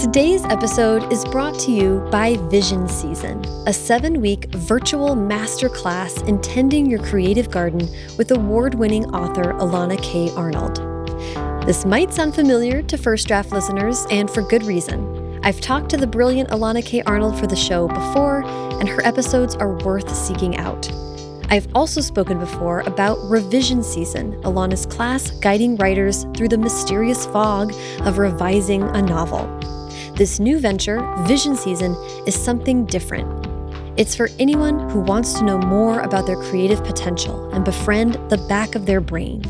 Today's episode is brought to you by Vision Season, a seven week virtual masterclass in tending your creative garden with award winning author Elana K. Arnold. This might sound familiar to First Draft listeners, and for good reason. I've talked to the brilliant Elana K. Arnold for the show before, and her episodes are worth seeking out. I've also spoken before about Revision Season, Elana's class guiding writers through the mysterious fog of revising a novel. This new venture, Vision Season, is something different. It's for anyone who wants to know more about their creative potential and befriend the back of their brain.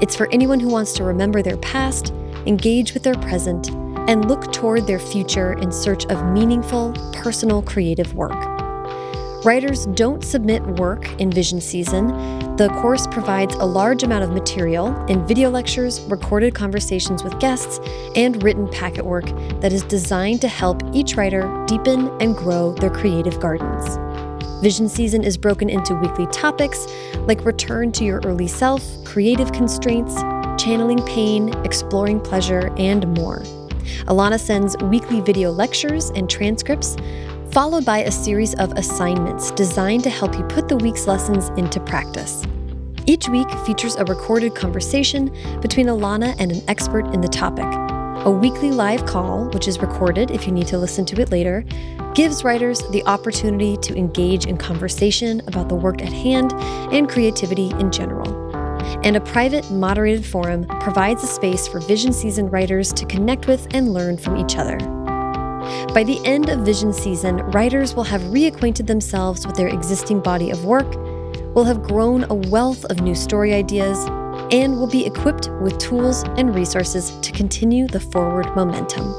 It's for anyone who wants to remember their past, engage with their present, and look toward their future in search of meaningful, personal creative work. Writers don't submit work in Vision Season. The course provides a large amount of material in video lectures, recorded conversations with guests, and written packet work that is designed to help each writer deepen and grow their creative gardens. Vision Season is broken into weekly topics like return to your early self, creative constraints, channeling pain, exploring pleasure, and more. Elana sends weekly video lectures and transcripts followed by a series of assignments designed to help you put the week's lessons into practice. Each week features a recorded conversation between Elana and an expert in the topic. A weekly live call, which is recorded if you need to listen to it later, gives writers the opportunity to engage in conversation about the work at hand and creativity in general. And a private, moderated forum provides a space for Vision Season writers to connect with and learn from each other. By the end of Vision Season, writers will have reacquainted themselves with their existing body of work, will have grown a wealth of new story ideas, and will be equipped with tools and resources to continue the forward momentum.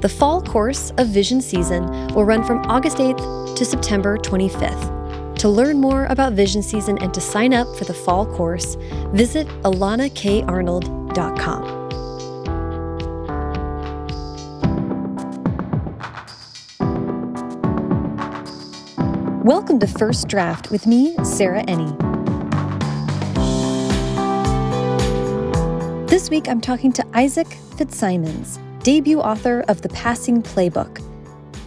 The fall course of Vision Season will run from August 8th to September 25th. To learn more about Vision Season and to sign up for the fall course, visit elanakarnold.com. Welcome to First Draft with me, Sarah Enni. This week I'm talking to Isaac Fitzsimons, debut author of The Passing Playbook.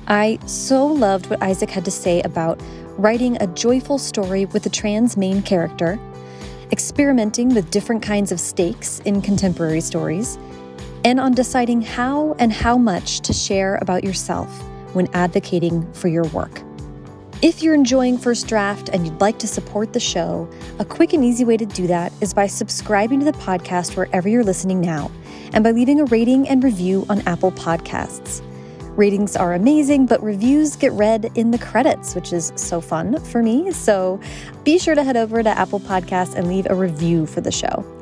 I so loved what Isaac had to say about writing a joyful story with a trans main character, experimenting with different kinds of stakes in contemporary stories, and on deciding how and how much to share about yourself when advocating for your work. If you're enjoying First Draft and you'd like to support the show, a quick and easy way to do that is by subscribing to the podcast wherever you're listening now and by leaving a rating and review on Apple Podcasts. Ratings are amazing, but reviews get read in the credits, which is so fun for me. So be sure to head over to Apple Podcasts and leave a review for the show.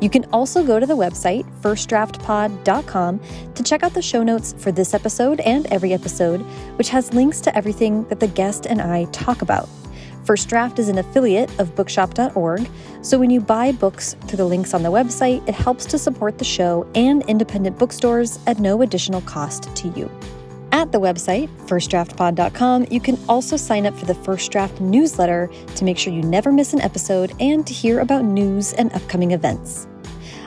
You can also go to the website, firstdraftpod.com, to check out the show notes for this episode and every episode, which has links to everything that the guest and I talk about. First Draft is an affiliate of bookshop.org, so when you buy books through the links on the website, it helps to support the show and independent bookstores at no additional cost to you. At the website, firstdraftpod.com, you can also sign up for the First Draft newsletter to make sure you never miss an episode and to hear about news and upcoming events.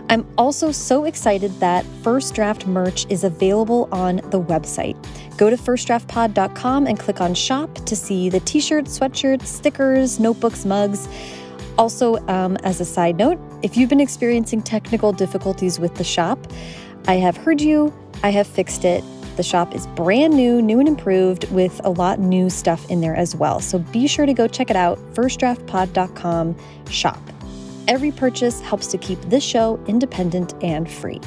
I'm also so excited that First Draft merch is available on the website. Go to firstdraftpod.com and click on shop to see the t shirts, sweatshirts, stickers, notebooks, mugs. Also, um, as a side note, if you've been experiencing technical difficulties with the shop, I have heard you, I have fixed it. The shop is brand new, new and improved, with a lot new stuff in there as well. So be sure to go check it out, firstdraftpod.com shop. Every purchase helps to keep this show independent and free.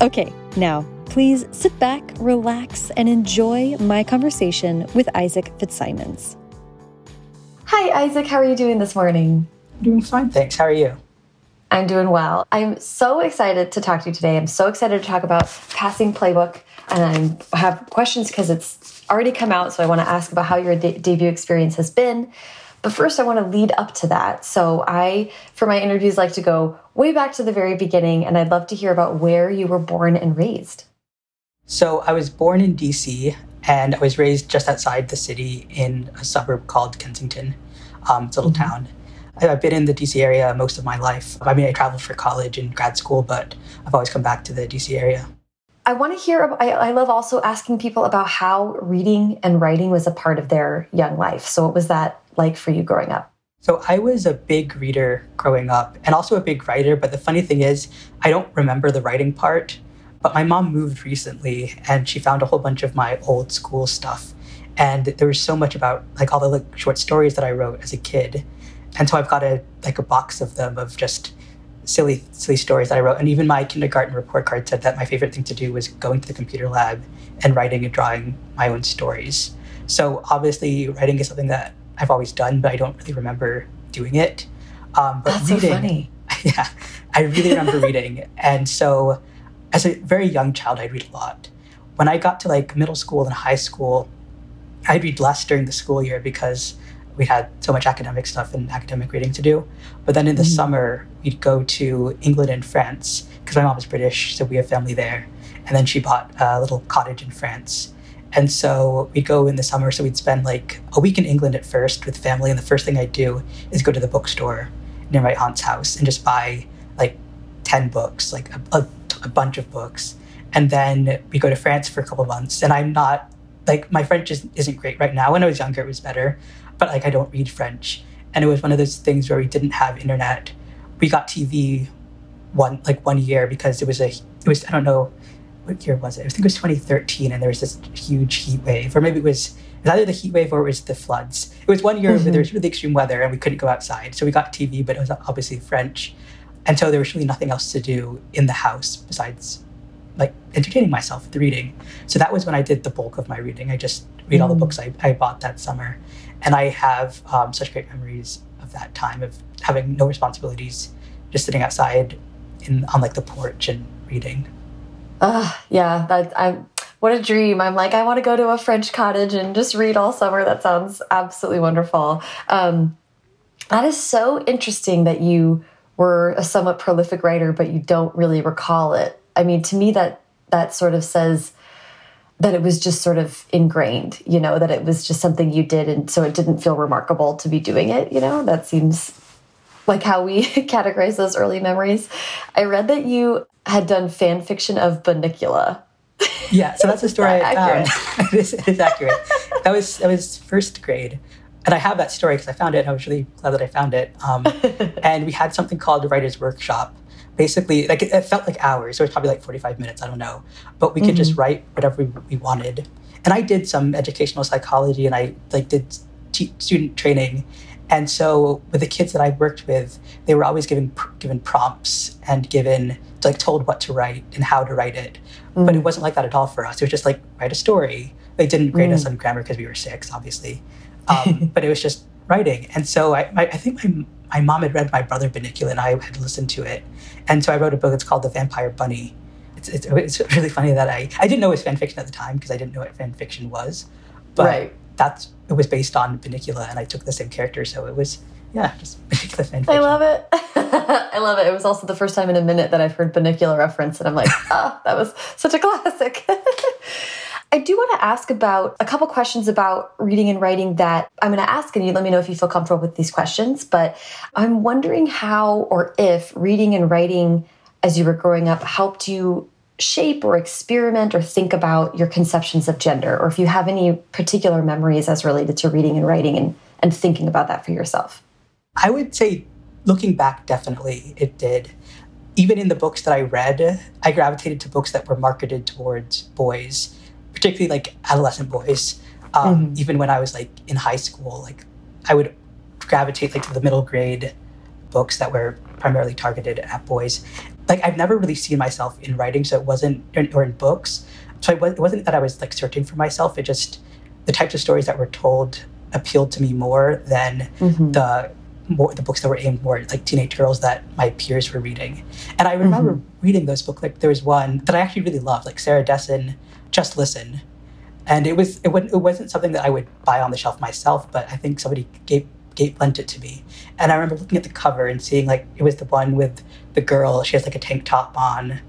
Okay, now please sit back, relax, and enjoy my conversation with Isaac Fitzsimons. Hi, Isaac. How are you doing this morning? I'm doing fine, thanks. How are you? I'm doing well. I'm so excited to talk to you today. I'm so excited to talk about Passing Playbook, and I have questions because it's already come out. So I want to ask about how your de debut experience has been. But first, I want to lead up to that. So I, for my interviews, like to go way back to the very beginning, and I'd love to hear about where you were born and raised. So I was born in DC, and I was raised just outside the city in a suburb called Kensington. Um, it's a little mm -hmm. town. I've been in the DC area most of my life. I mean, I traveled for college and grad school, but I've always come back to the DC area. I want to hear, I, I love also asking people about how reading and writing was a part of their young life. So, what was that like for you growing up? So I was a big reader growing up and also a big writer. But the funny thing is, I don't remember the writing part. But my mom moved recently and she found a whole bunch of my old school stuff. And there was so much about like all the like, short stories that I wrote as a kid. And so I've got a like a box of them of just silly silly stories that I wrote. And even my kindergarten report card said that my favorite thing to do was going to the computer lab and writing and drawing my own stories. So obviously writing is something that I've always done, but I don't really remember doing it. Um, but That's reading, so funny. Yeah, I really remember reading. And so as a very young child, I'd read a lot. When I got to like middle school and high school, I'd read less during the school year because we had so much academic stuff and academic reading to do. But then in the mm-hmm. summer, we'd go to England and France because my mom is British, so we have family there. And then she bought a little cottage in France. And so we'd go in the summer, so we'd spend like a week in England at first with family. And the first thing I'd do is go to the bookstore near my aunt's house and just buy like 10 books, like a, a, a bunch of books. And then we go to France for a couple months. And I'm not like my French is, isn't great right now. When I was younger, it was better but like I don't read French. And it was one of those things where we didn't have internet. We got TV one like one year because it was a it was I don't know what year was it? I think it was 2013, and there was this huge heat wave, or maybe it was, it was either the heat wave or it was the floods. It was one year mm-hmm. where there was really extreme weather and we couldn't go outside, so we got TV, but it was obviously French, and so there was really nothing else to do in the house besides like entertaining myself with reading. So that was when I did the bulk of my reading. I just read mm. all the mm. books I, I bought that summer. And I have um, such great memories of that time of having no responsibilities, just sitting outside in on like the porch and reading. Uh, yeah, that I what a dream. I'm like, I want to go to a French cottage and just read all summer. That sounds absolutely wonderful. Um, that is so interesting that you were a somewhat prolific writer, but you don't really recall it. I mean, to me, that that sort of says that it was just sort of ingrained, you know, that it was just something you did. And so it didn't feel remarkable to be doing it, you know, that seems like how we categorize those early memories. I read that you had done fan fiction of Bunnicula. Yeah, so that's a story I found. it, is, it is accurate. that was that was first grade, and I have that story because I found it. I was really glad that I found it. Um, and we had something called the writers' workshop, basically like it, it, felt like hours. It was probably like 45 minutes. I don't know. But we could mm-hmm. just write whatever we, we, wanted. And I did some educational psychology and I like did t- student training. And so with the kids that I worked with, they were always given given prompts and given like told what to write and how to write it. Mm. But it wasn't like that at all for us. It was just like write a story. They didn't grade mm. us on grammar because we were six, obviously. Um, but it was just writing. And so I, I, I think my my mom had read my brother Bunnicula and I had listened to it. And so I wrote a book. It's called The Vampire Bunny. It's, it's, it's really funny that I, I didn't know it was fan fiction at the time because I didn't know what fan fiction was. But right. that's, it was based on Bunnicula and I took the same character. So it was, yeah, just Bunnicula fan fiction. I love it. I love it. It was also the first time in a minute that I've heard Bunnicula reference and I'm like, ah, oh, that was such a classic. I do want to ask about a couple questions about reading and writing that I'm going to ask, and you let me know if you feel comfortable with these questions. But I'm wondering how or if reading and writing as you were growing up helped you shape or experiment or think about your conceptions of gender, or if you have any particular memories as related to reading and writing and, and thinking about that for yourself. I would say, looking back, definitely it did. Even in the books that I read, I gravitated to books that were marketed towards boys particularly like adolescent boys. Um, mm-hmm. Even when I was like in high school, like I would gravitate like to the middle grade books that were primarily targeted at boys. Like I've never really seen myself in writing, so it wasn't or in books. So it, was, it wasn't that I was like searching for myself. It just the types of stories that were told appealed to me more than mm-hmm. the more the books that were aimed more like teenage girls that my peers were reading. And I remember mm-hmm. reading those books. Like there was one that I actually really loved, like Sarah Dessen just listen. And it was it, it wasn't something that I would buy on the shelf myself, but I think somebody gave gave lent it to me. And I remember looking at the cover and seeing like it was the one with the girl. She has like a tank top on,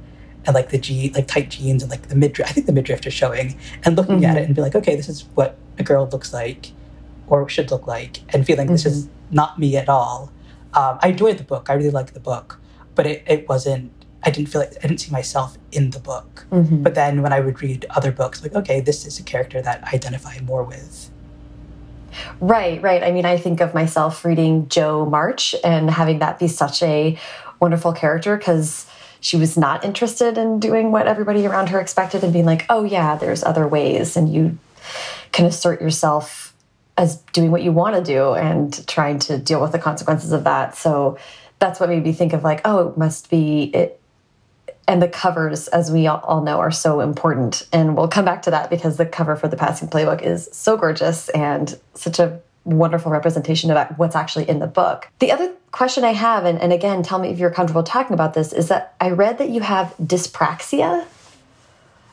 and like the jean, like tight jeans, and like the midriff. I think the midriff is showing. And looking mm-hmm. at it and be like, okay, this is what a girl looks like, or should look like, and feeling mm-hmm. this is mm-hmm. not me at all. Um, I enjoyed the book. I really liked the book, but it, it wasn't I didn't feel like I didn't see myself in the book. Mm-hmm. But then when I would read other books, like, okay, this is a character that I identify more with. Right, right. I mean, I think of myself reading Jo March and having that be such a wonderful character because she was not interested in doing what everybody around her expected and being like, oh, yeah, there's other ways. And you can assert yourself as doing what you want to do and trying to deal with the consequences of that. So that's what made me think of like, oh, it must be it. And the covers, as we all know, are so important. And we'll come back to that because the cover for the Passing Playbook is so gorgeous and such a wonderful representation of what's actually in the book. The other question I have, and, and again, tell me if you're comfortable talking about this, is that I read that you have dyspraxia.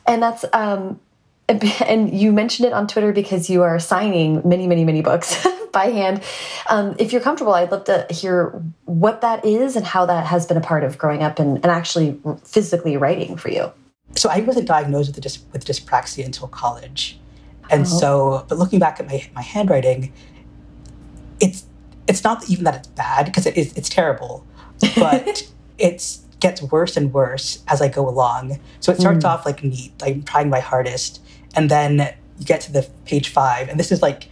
And that's um, and you mentioned it on Twitter because you are signing many, many, many books by hand. Um, if you're comfortable, I'd love to hear what that is and how that has been a part of growing up and, and actually physically writing for you. So I wasn't diagnosed with, dys with dyspraxia until college. And oh. so, but looking back at my, my handwriting, it's it's not even that it's bad because it is it's terrible, but it gets worse and worse as I go along. So it starts mm. off like neat, I'm trying my hardest, and then you get to the page five, and this is like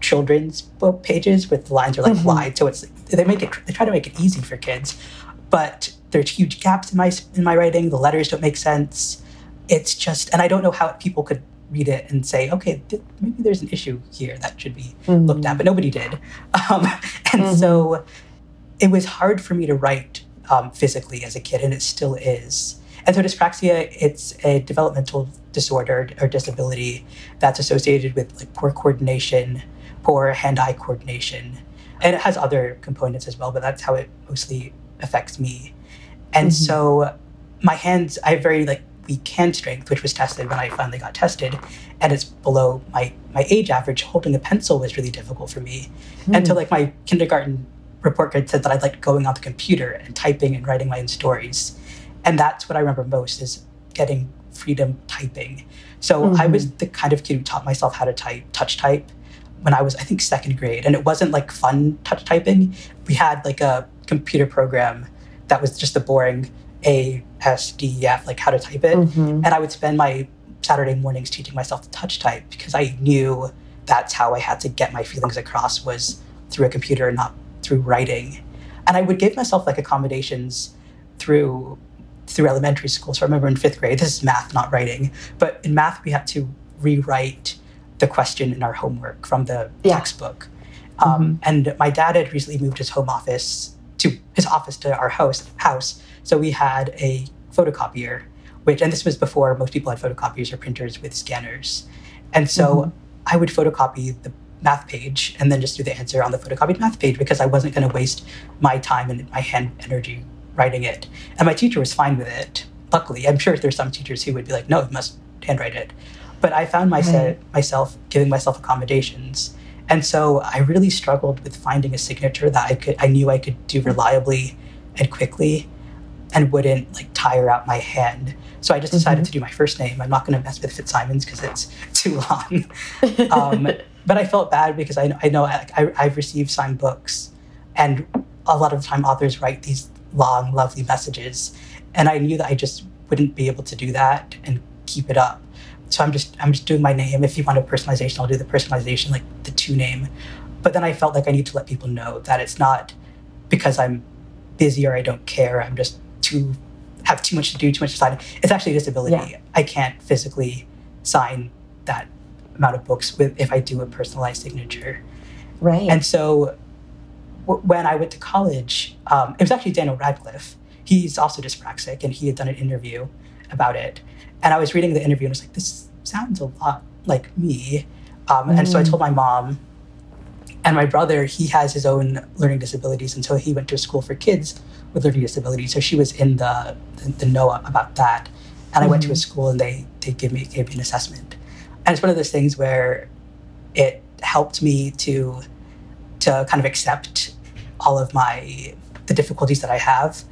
children's book pages with lines are like mm-hmm. wide, so it's they make it they try to make it easy for kids, but there's huge gaps in my in my writing. The letters don't make sense. It's just, and I don't know how people could read it and say, okay, th- maybe there's an issue here that should be mm-hmm. looked at, but nobody did, um, and mm-hmm. so it was hard for me to write um, physically as a kid, and it still is. And so dyspraxia, it's a developmental disorder or disability that's associated with like poor coordination, poor hand-eye coordination. And it has other components as well, but that's how it mostly affects me. And mm-hmm. so my hands, I have very like weak hand strength, which was tested when I finally got tested, and it's below my my age average. Holding a pencil was really difficult for me. Mm. And so like my kindergarten report card said that I liked going on the computer and typing and writing my own stories and that's what I remember most is getting freedom typing. So mm-hmm. I was the kind of kid who taught myself how to type, touch type, when I was, I think, second grade. And it wasn't like fun touch typing. We had like a computer program that was just a boring A, S, D, F, like how to type it. Mm-hmm. And I would spend my Saturday mornings teaching myself to touch type because I knew that's how I had to get my feelings across was through a computer, not through writing. And I would give myself like accommodations through through elementary school. So I remember in fifth grade, this is math, not writing, but in math, we had to rewrite the question in our homework from the yeah. textbook. Um, mm-hmm. And my dad had recently moved his home office to his office to our house. House, so we had a photocopier, which and this was before most people had photocopiers or printers with scanners, and so mm-hmm. I would photocopy the math page and then just do the answer on the photocopied math page because I wasn't going to waste my time and my hand energy writing it. And my teacher was fine with it. Luckily, I'm sure there's some teachers who would be like, no, you must handwrite it. But I found myself, right. myself giving myself accommodations. And so I really struggled with finding a signature that I could I knew I could do reliably and quickly and wouldn't like tire out my hand. So I just decided mm-hmm. to do my first name. I'm not going to mess with Fitzsimons because it's too long. um, but I felt bad because I, I know I, I, I've received signed books, and a lot of the time authors write these long, lovely messages. And I knew that I just wouldn't be able to do that and keep it up. So I'm just I'm just doing my name. If you want a personalization, I'll do the personalization, like the two name. But then I felt like I need to let people know that it's not because I'm busy or I don't care. I'm just too have too much to do, too much to sign. It's actually a disability. Yeah. I can't physically sign that amount of books with if I do a personalized signature. Right. And so when I went to college, um, it was actually Daniel Radcliffe. He's also dyspraxic, and he had done an interview about it. And I was reading the interview, and I was like, this sounds a lot like me. Um, mm. And so I told my mom, and my brother, he has his own learning disabilities, and so he went to a school for kids with learning disabilities. So she was in the the, the know about that. And I went to a mm-hmm. school, and they they gave me gave me an assessment. And it's one of those things where it helped me to to kind of accept all of my the difficulties that I have,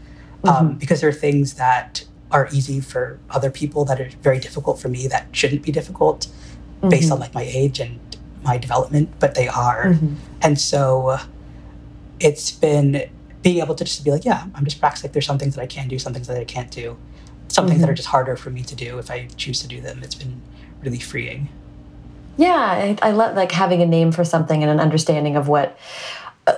um, mm-hmm. because there are things that are easy for other people that are very difficult for me that shouldn't be difficult mm-hmm. based on like my age and my development, but they are. Mm-hmm. And so it's been being able to just be like, yeah, I'm just practicing. There's some things that I can do, some things that I can't do, some things that are mm-hmm. just harder for me to do if I choose to do them. It's been really freeing. Yeah, I, I love like having a name for something and an understanding of what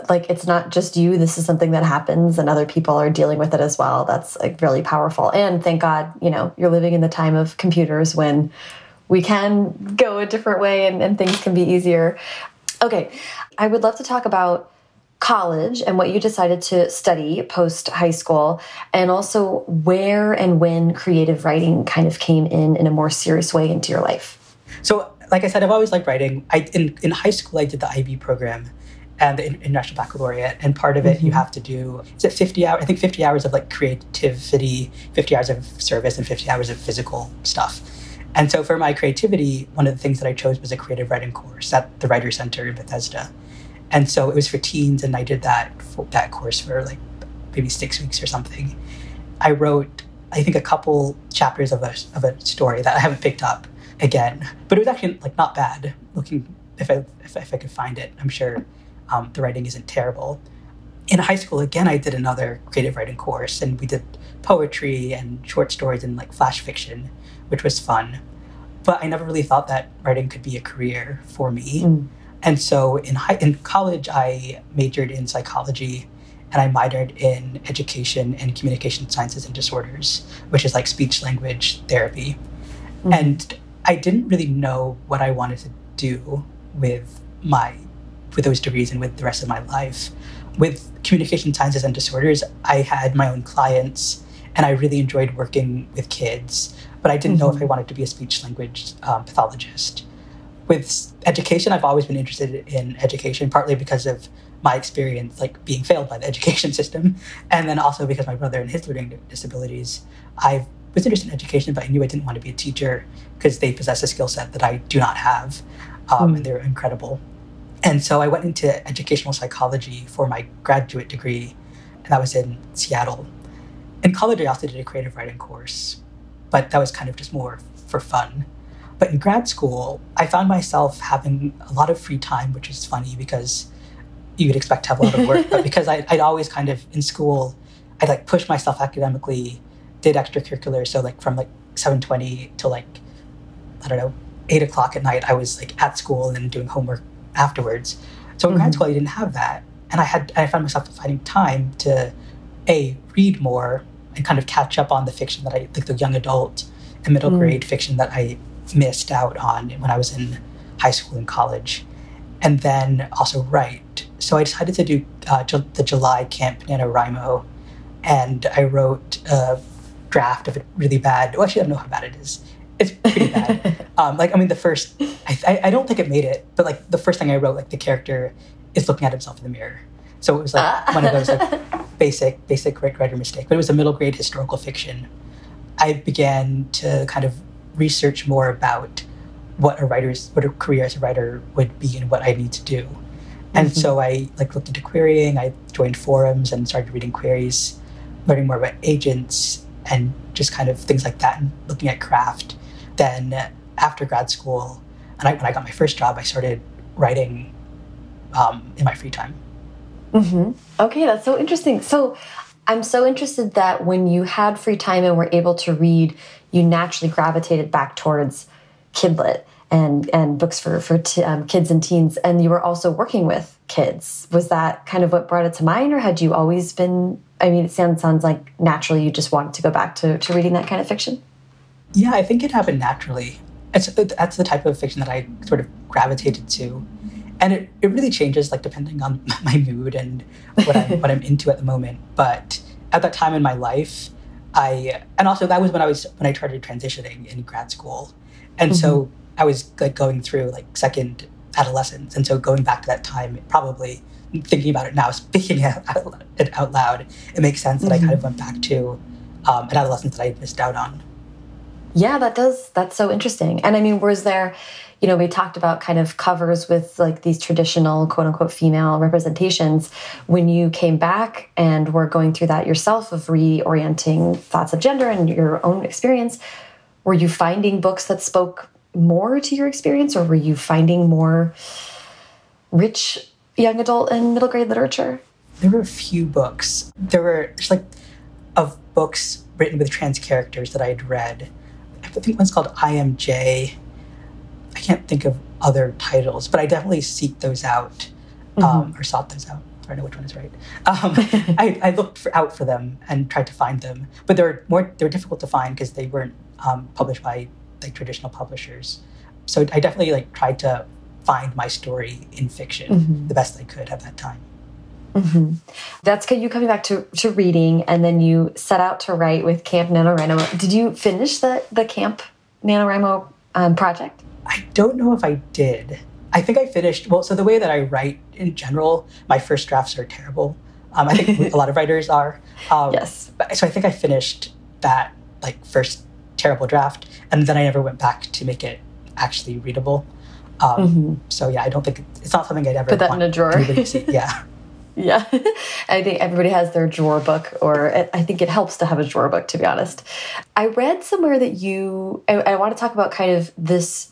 like it's not just you this is something that happens and other people are dealing with it as well. That's like really powerful. And thank god you know you're living in the time of computers when we can go a different way and, and things can be easier. Okay i would love to talk about college and what you decided to study post high school and also where and when creative writing kind of came in in a more serious way into your life. So like i said i've always liked writing. I in, in high school i did the ib program and the International Baccalaureate. And part of it, mm-hmm. you have to do, is it 50 hours? I think 50 hours of like creativity, 50 hours of service, and 50 hours of physical stuff. And so for my creativity, one of the things that I chose was a creative writing course at the Writer Center in Bethesda. And so it was for teens, and I did that that course for like maybe six weeks or something. I wrote, I think, a couple chapters of a, of a story that I haven't picked up again, but it was actually like not bad. Looking if I if, if I could find it, I'm sure um, the writing isn't terrible. In high school, again, I did another creative writing course, and we did poetry and short stories and like flash fiction, which was fun. But I never really thought that writing could be a career for me. Mm. And so in high, in college, I majored in psychology and I minored in education and communication sciences and disorders, which is like speech language therapy. Mm. And I didn't really know what I wanted to do with my with those degrees and with the rest of my life. With communication sciences and disorders, I had my own clients and I really enjoyed working with kids, but I didn't mm-hmm. know if I mm-hmm. wanted to be a speech language um, pathologist. With education, I've always been interested in education, partly because of my experience like being failed by the education system, and then also because my brother and his learning disabilities. I was interested in education, but I knew I didn't want to be a teacher because they possess a skill set that I do not have, um, mm. and they're incredible. And so I went into educational psychology for my graduate degree, and that was in Seattle. In college, I also did a creative writing course, but that was kind of just more for fun. But in grad school, I found myself having a lot of free time, which is funny because you would expect to have a lot of work, but because I, would always kind of in school, I'd like push myself academically, did extracurriculars. So like from like 7:20 to like I don't know eight o'clock at night, I was like at school and then doing homework afterwards. So in mm-hmm. grad school, I didn't have that, and I had I found myself finding time to a read more and kind of catch up on the fiction that I like the young adult and middle mm. grade fiction that I missed out on when I was in high school and college, and then also write. So I decided to do uh, the July Camp NaNoWriMo, and I wrote a draft of a really bad. Well, actually, I don't know how bad it is it's pretty bad. um, like I mean, the first I, I don't think it made it, but like the first thing I wrote, like the character is looking at himself in the mirror. So it was like uh. one of those like basic basic writer mistake. But it was a middle grade historical fiction. I began to kind of research more about what a writer's what a career as a writer would be and what I need to do. And mm-hmm. so I like looked into querying. I joined forums and started reading queries, learning more about agents and just kind of things like that, and looking at craft then after grad school, and I, when I got my first job, I started writing um, in my free time. Mm-hmm. Okay, that's so interesting. So I'm so interested that when you had free time and were able to read, you naturally gravitated back towards kidlit and and books for for um, kids and teens, and you were also working with kids. Was that kind of what brought it to mind, or had you always been? I mean, it sounds sounds like naturally you just wanted to go back to to reading that kind of fiction. Yeah, I think it happened naturally. It's, that's the type of fiction that I sort of gravitated to. And it, it really changes like depending on my mood and what I'm, what I'm into at the moment. But at that time in my life, I and also that was when I was when I started transitioning in grad school, and mm-hmm. so I was like going through like second adolescence, and so going back to that time, probably thinking about it now, speaking it out loud, it makes sense that mm-hmm. I kind of went back to um, an adolescence that I missed out on. Yeah, that does. That's so interesting. And I mean, was there, you know, we talked about kind of covers with like these traditional quote unquote female representations. When you came back and were going through that yourself of reorienting thoughts of gender and your own experience, were you finding books that spoke more to your experience or were you finding more rich young adult and middle grade literature? there were a few books. There were just like of books written with trans characters that I'd read. I think one's called I Am J. I Am J. I can't think of other titles, but I definitely seek those out um, mm-hmm. or sought those out. I don't know which one is right. Um, I, I, looked for, out for them and tried to find them, but they were more they were difficult to find because they weren't um, published by like traditional publishers. So I definitely like tried to find my story in fiction mm-hmm. the best I could at that time. Mm-hmm. That's good. you coming back to, to reading, and then you set out to write with Camp NaNoWriMo. Did you finish the, the Camp NaNoWriMo um, project? I don't know if I did. I think I finished, well, so the way that I write in general, my first drafts are terrible. Um, I think a lot of writers are. Um, yes. So I think I finished that like first terrible draft, and then I never went back to make it actually readable. Um, mm-hmm. So yeah, I don't think it's not something I'd ever put that in a drawer. Yeah. Yeah, I think everybody has their drawer book, or I think it helps to have a drawer book, to be honest. I read somewhere that you, I, I want to talk about kind of this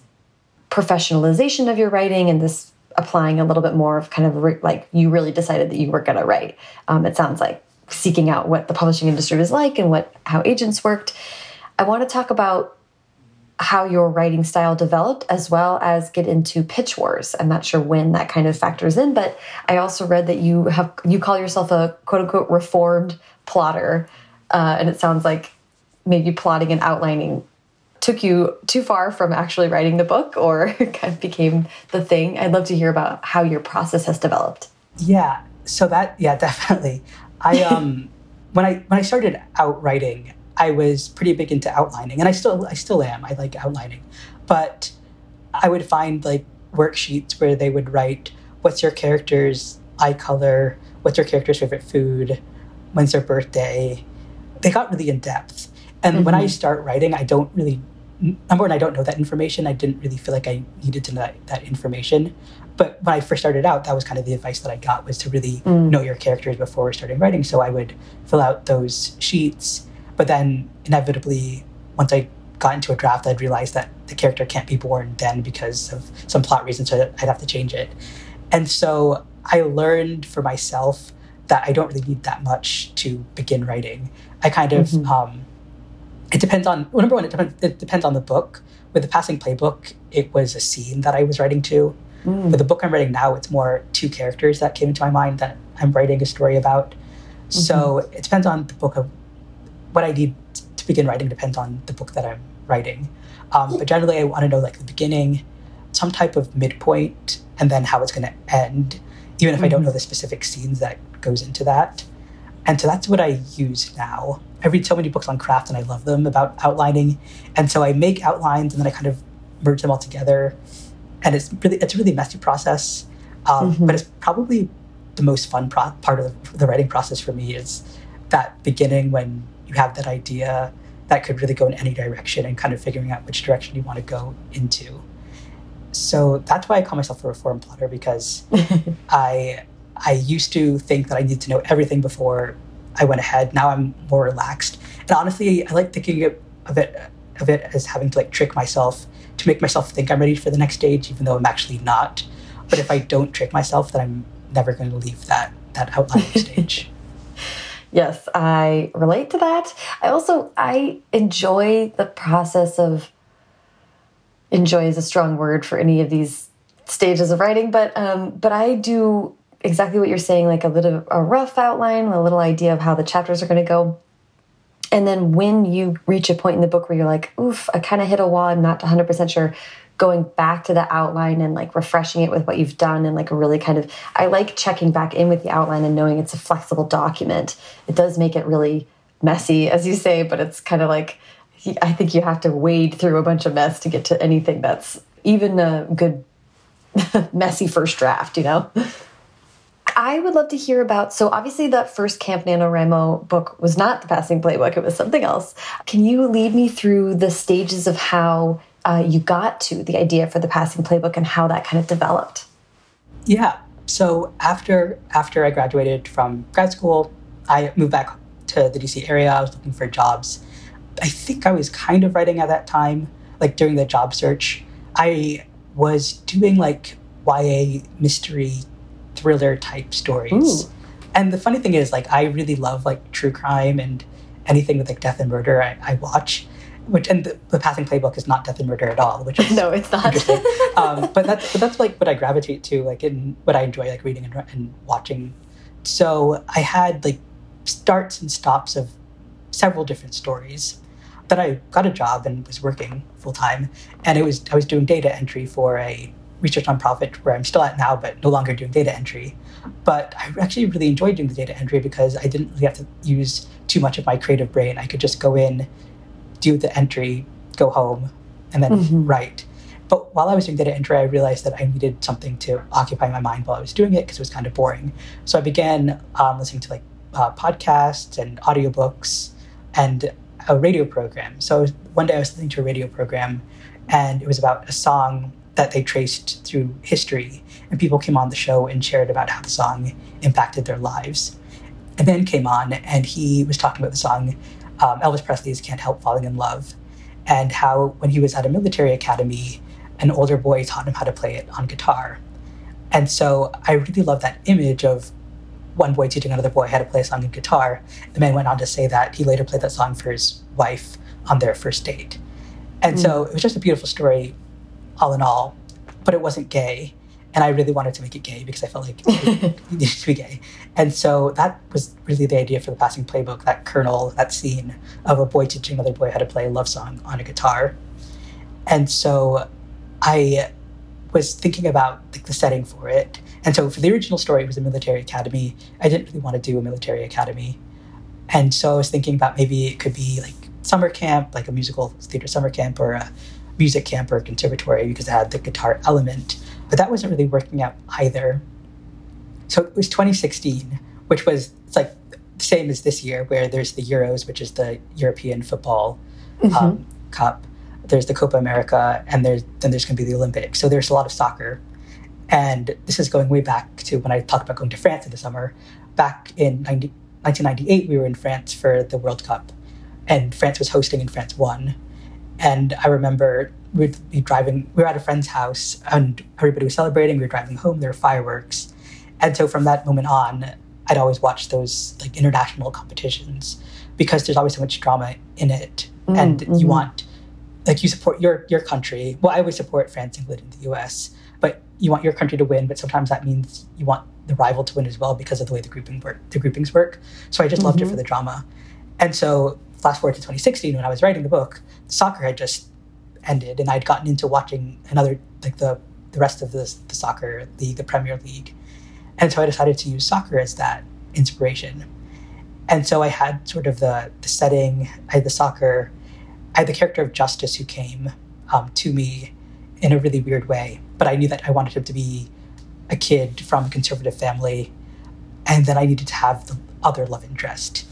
professionalization of your writing and this applying a little bit more of kind of like you really decided that you were going to write. Um, it sounds like seeking out what the publishing industry was like and what how agents worked. I want to talk about how your writing style developed as well as get into pitch wars. I'm not sure when that kind of factors in but i also read that you have you call yourself a quote unquote reformed plotter uh, and it sounds like maybe plotting and outlining took you too far from actually writing the book or kind of became the thing. I'd love to hear about how your process has developed. Yeah. So that yeah definitely. I um when i when i started out writing I was pretty big into outlining, and I still I still am. I like outlining, but I would find like worksheets where they would write, "What's your character's eye color? What's your character's favorite food? When's their birthday?" They got really in depth, and mm-hmm. when I mm-hmm. start writing, I don't really number one, I don't know that information. I didn't really feel like I needed to know that, that information. But when I first started out, that was kind of the advice that I got was to really mm. know your characters before starting writing. So I would fill out those sheets but then inevitably, once I got into a draft, I'd realize that the character can't be born then because of some plot reasons, so I'd have to change it. And so I learned for myself that I don't really need that much to begin writing. I kind of, mm-hmm. um, it depends on, well, number one, it depends, it depends on the book. With the Passing Playbook, it was a scene that I was writing to. Mm. With the book I'm writing now, it's more two characters that came into my mind that I'm writing a story about. Mm-hmm. So it depends on the book of what I need to begin writing depends on the book that I'm writing. Um, but generally, I want to know like the beginning, some type of midpoint, and then how it's going to end, even if mm-hmm. I don't mm-hmm. know the specific scenes that goes into that. And so that's what I use now. I read so many books on craft and I love them about outlining. And so I make outlines and then I kind of merge them all together. And it's really it's a really messy process. Um, mm-hmm. But it's probably the most fun pro- part of the writing process for me is that beginning when you have that idea that could really go in any direction and kind of figuring out which direction you want to go into. So that's why I call myself a reform plotter because I I used to think that I needed to know everything before I went ahead. Now I'm more relaxed. And honestly, I like thinking of it of it as having to like trick myself to make myself think I'm ready for the next stage, even though I'm actually not. But if I don't trick myself, then I'm never going to leave that that outlining stage. Yes, I relate to that. I also I enjoy the process of enjoy is a strong word for any of these stages of writing, but um, but I do exactly what you're saying, like a little a rough outline, a little idea of how the chapters are going to go. And then when you reach a point in the book where you're like, oof, I kind of hit a wall, I'm not 100% sure, going back to the outline and like refreshing it with what you've done and like a really kind of I like checking back in with the outline and knowing it's a flexible document. It does make it really messy as you say, but it's kind of like I think you have to wade through a bunch of mess to get to anything that's even a good messy first draft, you know? I would love to hear about. So, obviously, that first Camp NaNoWriMo book was not the passing playbook, it was something else. Can you lead me through the stages of how uh, you got to the idea for the passing playbook and how that kind of developed. Yeah. So after after I graduated from grad school, I moved back to the DC area. I was looking for jobs. I think I was kind of writing at that time, like during the job search. I was doing like YA mystery thriller type stories. Ooh. And the funny thing is, like, I really love like true crime and anything with like death and murder. I, I watch, which and the, the, passing playbook is not death and murder at all. Which is no, it's not. um, but that's but that's like what I gravitate to, like in what I enjoy, like reading and, and watching. So I had like starts and stops of several different stories. Then I got a job and was working full time, and it was I was doing data entry for a research nonprofit where I'm still at now, but no longer doing data entry. But I actually really enjoyed doing the data entry because I didn't really have to use too much of my creative brain. I could just go in, do the entry, go home, and then mm-hmm. write. But while I was doing data entry, I realized that I needed something to occupy my mind while I was doing it because it was kind of boring. So I began um, listening to like uh, podcasts and audiobooks and a radio program. So one day I was listening to a radio program, and it was about a song that they traced through history. And people came on the show and shared about how the song impacted their lives. And then came on, and he was talking about the song um, Elvis Presley's Can't Help Falling in Love, and how when he was at a military academy, an older boy taught him how to play it on guitar. And so I really love that image of one boy teaching another boy how to play a song on guitar. The man went on to say that he later played that song for his wife on their first date. And mm. so it was just a beautiful story, all in all, but it wasn't gay. And I really wanted to make it gay because I felt like it needed to be gay. And so that was really the idea for the passing playbook that kernel, that scene of a boy teaching another boy how to play a love song on a guitar. And so I was thinking about like the setting for it and so for the original story, it was a military academy. I didn't really want to do a military academy. And so I was thinking about maybe it could be like summer camp, like a musical theater summer camp or a music camp or a conservatory because it had the guitar element. But that wasn't really working out either. So it was 2016, which was it's like the same as this year, where there's the Euros, which is the European football mm-hmm. um, cup. There's the Copa America, and there's then there's going to be the Olympics. So there's a lot of soccer. And this is going way back to when I talked about going to France in the summer. Back in 90, 1998, we were in France for the World Cup, and France was hosting, and France won. And I remember we'd be driving, we were at a friend's house, and everybody was celebrating. We were driving home, there were fireworks. And so from that moment on, I'd always watch those like international competitions because there's always so much drama in it. Mm, and mm-hmm. you want, like, you support your, your country. Well, I always support France, England, and the US but you want your country to win, but sometimes that means you want the rival to win as well because of the way the grouping work, the groupings work. So I just mm-hmm. loved it for mm-hmm. the drama. And so fast forward to 2016 when I was writing the book, soccer had just ended and I'd gotten into watching another like the the rest of the, the soccer league, the Premier League. And so I decided to use soccer as that inspiration. And so I had sort of the the setting, I had the soccer, I had the character of Justice who came um, to me in a really weird way but I knew that I wanted him to be a kid from a conservative family, and then I needed to have the other love interest.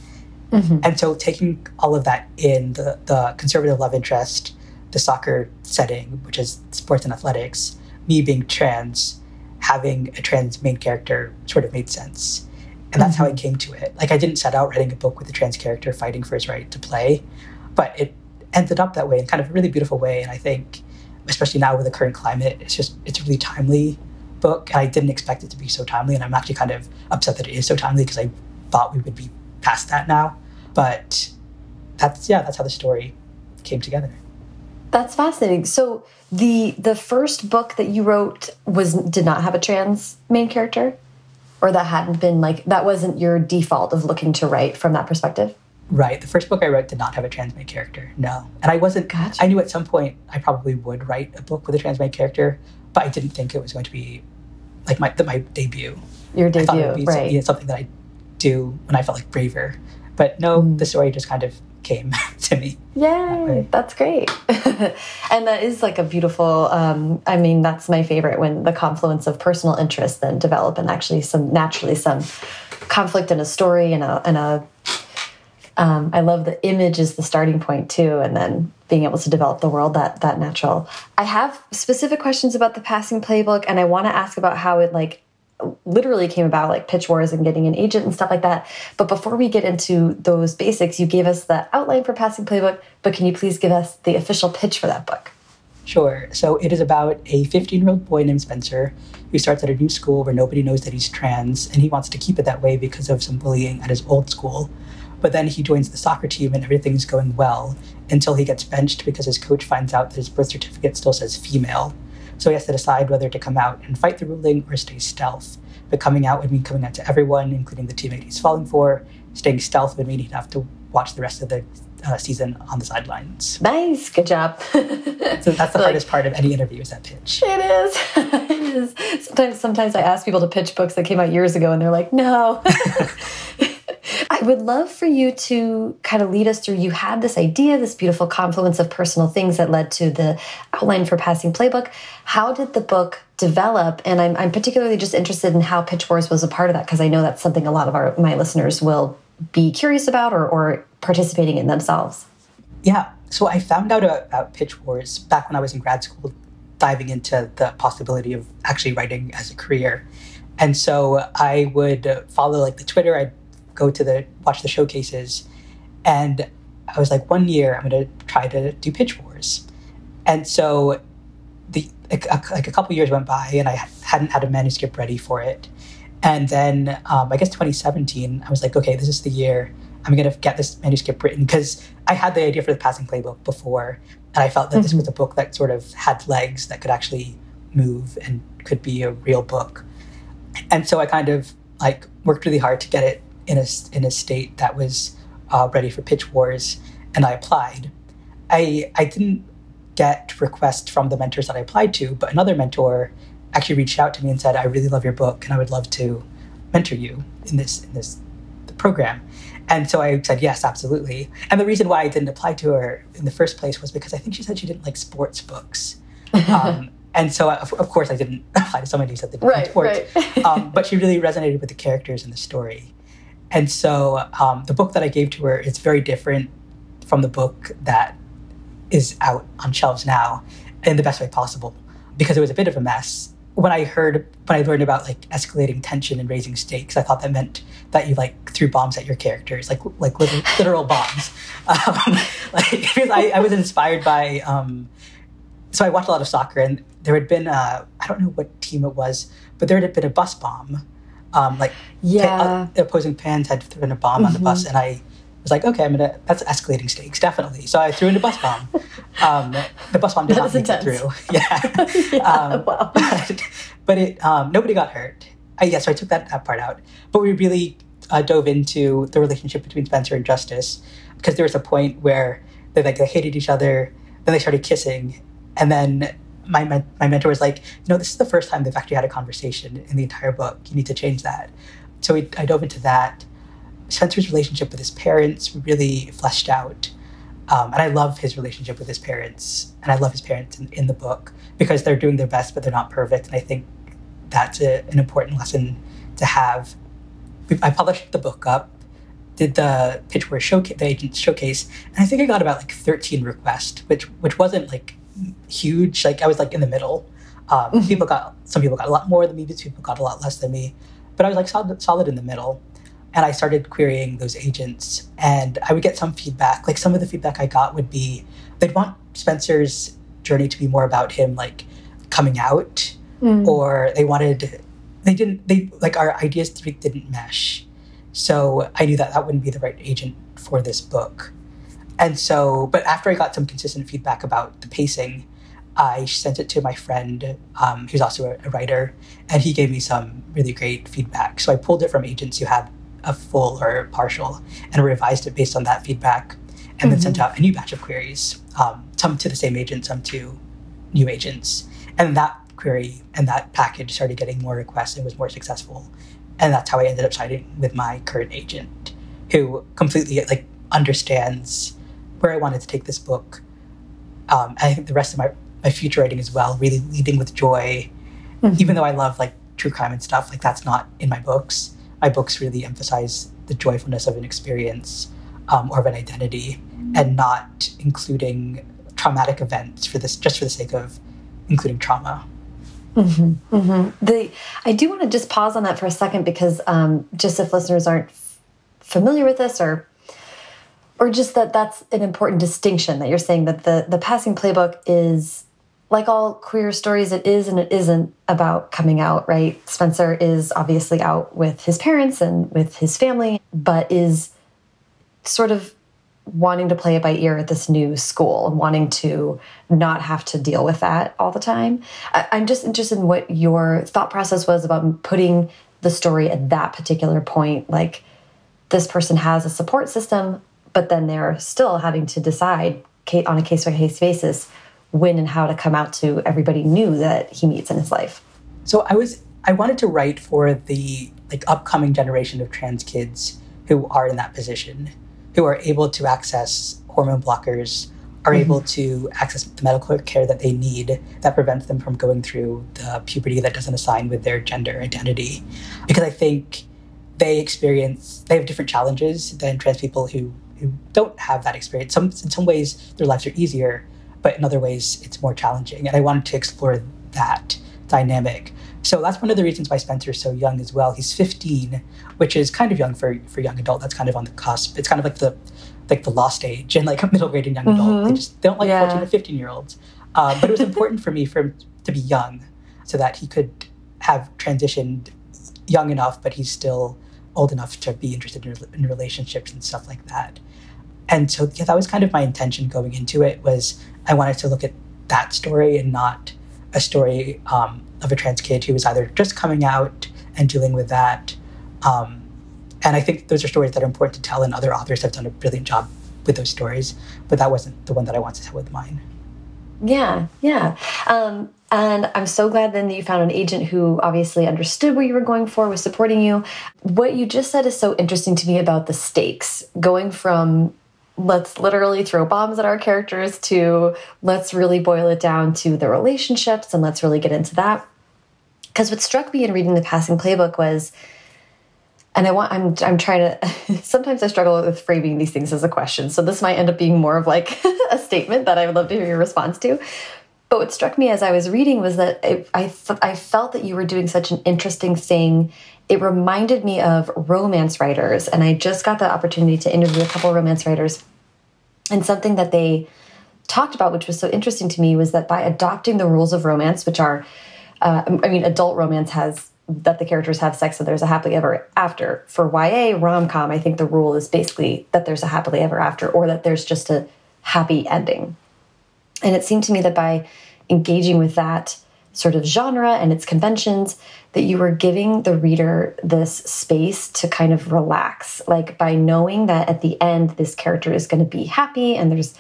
Mm-hmm. And so, taking all of that in the, the conservative love interest, the soccer setting, which is sports and athletics, me being trans, having a trans main character sort of made sense. And that's mm-hmm. how I came to it. Like, I didn't set out writing a book with a trans character fighting for his right to play, but it ended up that way in kind of a really beautiful way. And I think especially now with the current climate, it's just it's a really timely book. And I didn't expect it to be so timely, and I'm actually kind of upset that it is so timely because I thought we would be past that now. But that's yeah, that's how the story came together. That's fascinating. So the the first book that you wrote was did not have a trans main character, or that hadn't been like that wasn't your default of looking to write from that perspective. Right. The first book I wrote did not have a trans main character. No. And I wasn't, gotcha. I knew at some point I probably would write a book with a trans main character, but I didn't think it was going to be like my, the, my debut. Your debut, I thought it would be right. something, something that I do when I felt like braver. But no, mm. the story just kind of came to me. Yay, that that's great. and that is like a beautiful, um, I mean, that's my favorite when the confluence of personal interests then develop and actually some naturally some conflict in a story and a, and a um, I love the image is the starting point too, and then being able to develop the world that that natural. I have specific questions about the passing playbook, and I want to ask about how it like literally came about, like pitch wars and getting an agent and stuff like that. But before we get into those basics, you gave us the outline for passing playbook, but can you please give us the official pitch for that book? Sure. So it is about a 15 year old boy named Spencer who starts at a new school where nobody knows that he's trans, and he wants to keep it that way because of some bullying at his old school. But then he joins the soccer team and everything's going well until he gets benched because his coach finds out that his birth certificate still says female. So he has to decide whether to come out and fight the ruling or stay stealth. But coming out would mean coming out to everyone, including the teammate he's falling for. Staying stealth would mean he'd have to watch the rest of the uh, season on the sidelines. Nice, good job. so that's the like, hardest part of any interview is that pitch. It is. it is. Sometimes, sometimes I ask people to pitch books that came out years ago, and they're like, "No." I would love for you to kind of lead us through. You had this idea, this beautiful confluence of personal things that led to the outline for Passing Playbook. How did the book develop? And I'm, I'm particularly just interested in how Pitch Wars was a part of that because I know that's something a lot of our my listeners will be curious about or, or participating in themselves. Yeah. So I found out about Pitch Wars back when I was in grad school, diving into the possibility of actually writing as a career. And so I would follow like the Twitter. I'd go to the watch the showcases, and I was like, one year I'm going to try to do Pitch Wars, and so the like a, like a couple years went by, and I hadn't had a manuscript ready for it, and then um, I guess 2017 I was like, okay, this is the year I'm going to get this manuscript written because I had the idea for the Passing Playbook before, and I felt that mm-hmm. this was a book that sort of had legs that could actually move and could be a real book. And so I kind of like worked really hard to get it in a, in a state that was uh, ready for pitch wars, and I applied. I, I didn't get requests from the mentors that I applied to, but another mentor actually reached out to me and said, "I really love your book, and I would love to mentor you in this in this program." And so I said yes, absolutely. And the reason why I didn't apply to her in the first place was because I think she said she didn't like sports books. Um, and so, of, of, course, I didn't apply to somebody who said they didn't right, like sports. Right. um, but she really resonated with the characters in the story. And so um, the book that I gave to her is very different from the book that is out on shelves now in the best way possible because it was a bit of a mess. When I heard, when I learned about like escalating tension and raising stakes, I thought that meant that you like threw bombs at your characters, like like literal, literal bombs. Um, like I, I was inspired by, um, so I watched a lot of soccer, and there had been uh, I don't know what team it was, but there had been a bus bomb um, like yeah, uh, opposing fans had thrown a bomb mm-hmm. on the bus, mm-hmm. and I was like, okay, I'm gonna. That's escalating stakes, definitely. So I threw in a bus bomb. Um, the bus bomb did not make it through. Yeah, yeah um, wow. But, but it um, nobody got hurt. I, yeah, so I took that, that part out. But we really uh, dove into the relationship between Spencer and Justice because there was a point where they like they hated each other, then they started kissing, and then my, my mentor was like, you know, this is the first time they've actually had a conversation in the entire book. You need to change that. So we, I dove into that. Spencer's relationship with his parents really fleshed out. Um, and I love his relationship with his parents. And I love his parents in, in, the book because they're doing their best, but they're not perfect. And I think that's a, an important lesson to have. I published the book up, did the pitch wars showcase, the agent showcase, and I think I got about like 13 requests, which which wasn't like huge. Like I was like in the middle. Um, mm-hmm. People got some people got a lot more than me. People got a lot less than me. But I was like solid, solid in the middle. And I started querying those agents, and I would get some feedback. Like some of the feedback I got would be they'd want Spencer's journey to be more about him like coming out, mm. or they wanted they didn't they like our ideas didn't mesh. So I knew that that wouldn't be the right agent for this book. And so, but after I got some consistent feedback about the pacing, I sent it to my friend, um, who's also a, a, writer, and he gave me some really great feedback. So I pulled it from agents who had a full or partial and revised it based on that feedback, and mm-hmm. then sent mm-hmm. out a new batch of queries, um, some to the same agent, some to new agents. And that query and that package started getting more requests and was more successful. And that's how I ended up signing with my current agent, who completely like understands where I wanted to take this book. Um, I think the rest of my, my future writing as well, really leading with joy. Mm-hmm. Even though I love like true crime and stuff, like that's not in my books. My books really emphasize the joyfulness of an experience um, or of an identity, and not including traumatic events for this just for the sake of including trauma. Mm-hmm, mm-hmm. The I do want to just pause on that for a second because um, just if listeners aren't familiar with this or or just that that's an important distinction that you're saying that the the passing playbook is like all queer stories, it is and it isn't about coming out, right? Spencer is obviously out with his parents and with his family, but is sort of wanting to play it by ear at this new school and wanting to not have to deal with that all the time. I, am just interested in what your thought process was about putting the story at that particular point. Like, this person has a support system, but then they're still having to decide on a case by case basis when and how to come out to everybody new that he meets in his life. So I was I wanted to write for the like upcoming generation of trans kids who are in that position, who are able to access hormone blockers, are mm-hmm. able to access the medical care that they need that prevents them from going through the puberty that doesn't assign with their gender identity. Because I think they experience they have different challenges than trans people who who don't have that experience. Some in some ways their lives are easier, but in other ways it's more challenging. And I wanted to explore that dynamic. So that's one of the reasons why Spencer's so young as well. He's 15, which is kind of young for for young adult. That's kind of on the cusp. It's kind of like the like the lost age and like a middle grade and young mm-hmm. adult. They just they don't like yeah. 14 or 15 year olds. Um, but it was important for me for him to be young, so that he could have transitioned young enough, but he's still old enough to be interested in, in relationships and stuff like that. And so yeah, that was kind of my intention going into it was I wanted to look at that story and not a story um, of a trans kid who was either just coming out and dealing with that. Um, and I think those are stories that are important to tell, and other authors have done a brilliant job with those stories. But that wasn't the one that I wanted to tell with mine. Yeah, yeah. Um, and I'm so glad then that you found an agent who obviously understood what you were going for, was supporting you. What you just said is so interesting to me about the stakes, going from let's literally throw bombs at our characters to let's really boil it down to the relationships and let's really get into that. Because what struck me in reading the passing playbook was, and I want I'm I'm trying to sometimes I struggle with framing these things as a question. So this might end up being more of like a statement that I would love to hear your response to. But what struck me as I was reading was that I, I, I felt that you were doing such an interesting thing it reminded me of romance writers. And I just got the opportunity to interview a couple romance writers. And something that they talked about, which was so interesting to me, was that by adopting the rules of romance, which are, uh, I mean, adult romance has that the characters have sex and there's a happily ever after. For YA rom com, I think the rule is basically that there's a happily ever after or that there's just a happy ending. And it seemed to me that by engaging with that sort of genre and its conventions, that you were giving the reader this space to kind of relax, like by knowing that at the end, this character is going to be happy and there's,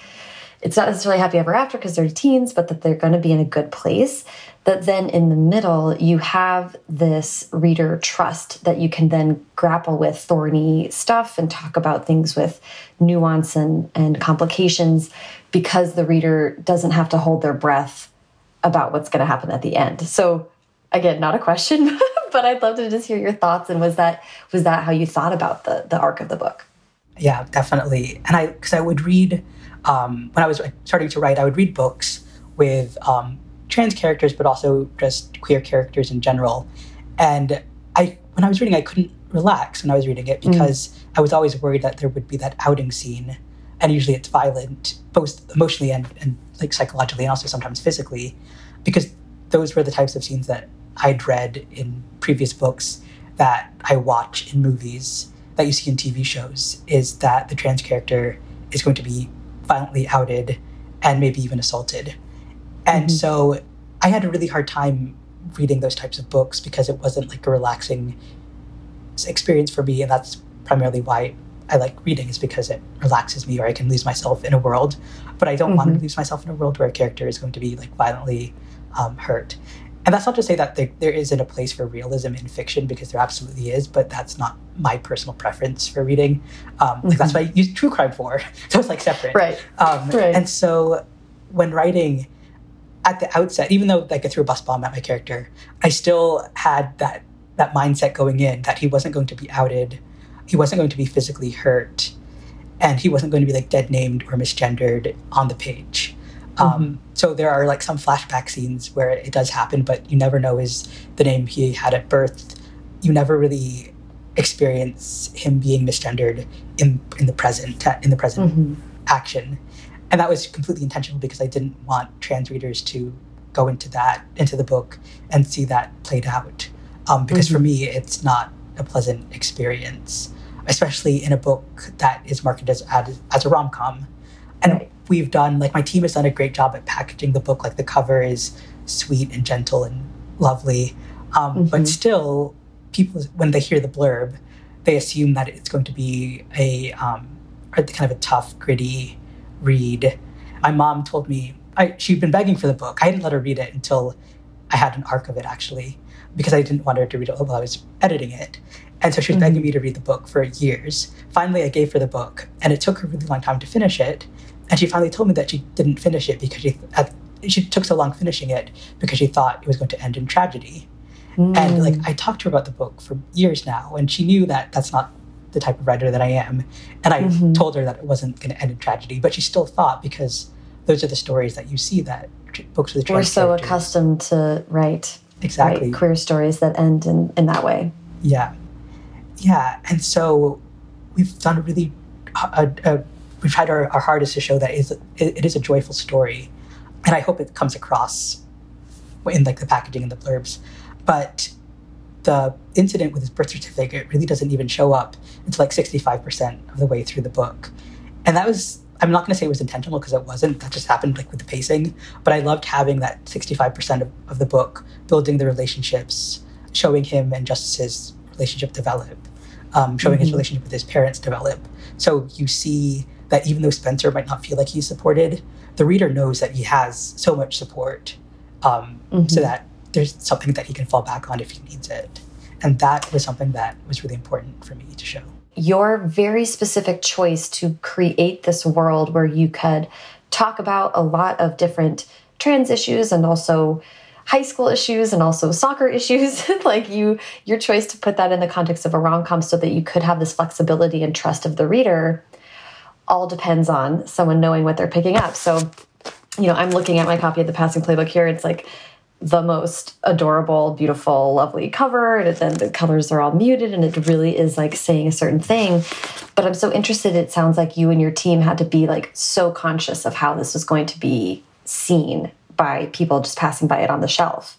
it's not necessarily happy ever after because they're teens, but that they're going to be in a good place. That then in the middle, you have this reader trust that you can then grapple with thorny stuff and talk about things with nuance and, and complications because the reader doesn't have to hold their breath about what's going to happen at the end. So again, not a question, but I'd love to just hear your thoughts. And was that was that how you thought about the the arc of the book? Yeah, definitely. And I because I would read um, when I was starting to write, I would read books with um, trans characters, but also just queer characters in general. And I when I was reading, I couldn't relax when I was reading it mm. because mm. I was always worried that there would be that outing scene. And usually it's violent, both emotionally and, and like psychologically and also sometimes physically, because those were the types of scenes that I'd read in previous books that I watch in movies that you see in TV shows is that the trans character is going to be violently outed and maybe even assaulted. And mm-hmm. so I had a really hard time reading those types of books because it wasn't like a relaxing experience for me. And that's primarily why I like reading, is because it relaxes me or I can lose myself in a world. But I don't mm-hmm. want to lose myself in a world where a character is going to be like violently um, hurt. And that's not to say that there, there isn't a place for realism in fiction, because there absolutely is, but that's not my personal preference for reading. Um, mm-hmm. Like that's what I use true crime for. so it's like separate. Right. Um, right. And so when writing at the outset, even though like I threw a bus bomb at my character, I still had that that mindset going in that he wasn't going to be outed, he wasn't going to be physically hurt, and he wasn't going to be like dead named or misgendered on the page. Um, mm-hmm. So there are like some flashback scenes where it does happen, but you never know is the name he had at birth. You never really experience him being misgendered in in the present in the present mm-hmm. action, and that was completely intentional because I didn't want trans readers to go into that into the book and see that played out. Um, because mm-hmm. for me, it's not a pleasant experience, especially in a book that is marketed as as, as a rom com. And right. We've done like my team has done a great job at packaging the book. Like the cover is sweet and gentle and lovely, um, mm-hmm. but still, people when they hear the blurb, they assume that it's going to be a um, kind of a tough, gritty read. My mom told me I, she'd been begging for the book. I didn't let her read it until I had an arc of it actually, because I didn't want her to read it while I was editing it. And so she was mm-hmm. begging me to read the book for years. Finally, I gave her the book, and it took her a really long time to finish it. And she finally told me that she didn't finish it because she at, she took so long finishing it because she thought it was going to end in tragedy. Mm. And like I talked to her about the book for years now, and she knew that that's not the type of writer that I am. And I mm-hmm. told her that it wasn't going to end in tragedy, but she still thought because those are the stories that you see that books with we're so characters. accustomed to write exactly write queer stories that end in, in that way. Yeah, yeah, and so we've done a really a, a, we've tried our, our hardest to show that it is, it is a joyful story, and I hope it comes across in like the packaging and the blurbs, but the incident with his birth certificate really doesn't even show up until like 65% of the way through the book. And that was, I'm not going to say it was intentional because it wasn't. That just happened like with the pacing. But I loved having that 65% of, of the book, building the relationships, showing him and Justice's relationship develop, um, showing mm-hmm. his relationship with his parents develop. So you see that even though Spencer might not feel like he's supported, the reader knows that he has so much support um, mm-hmm. so that there's something that he can fall back on if he needs it. And that was something that was really important for me to show. Your very specific choice to create this world where you could talk about a lot of different trans issues and also high school issues and also soccer issues like you your choice to put that in the context of a rom-com so that you could have this flexibility and trust of the reader all depends on someone knowing what they're picking up so you know i'm looking at my copy of the passing playbook here it's like the most adorable, beautiful, lovely cover. And then the colors are all muted and it really is like saying a certain thing. But I'm so interested. It sounds like you and your team had to be like so conscious of how this was going to be seen by people just passing by it on the shelf.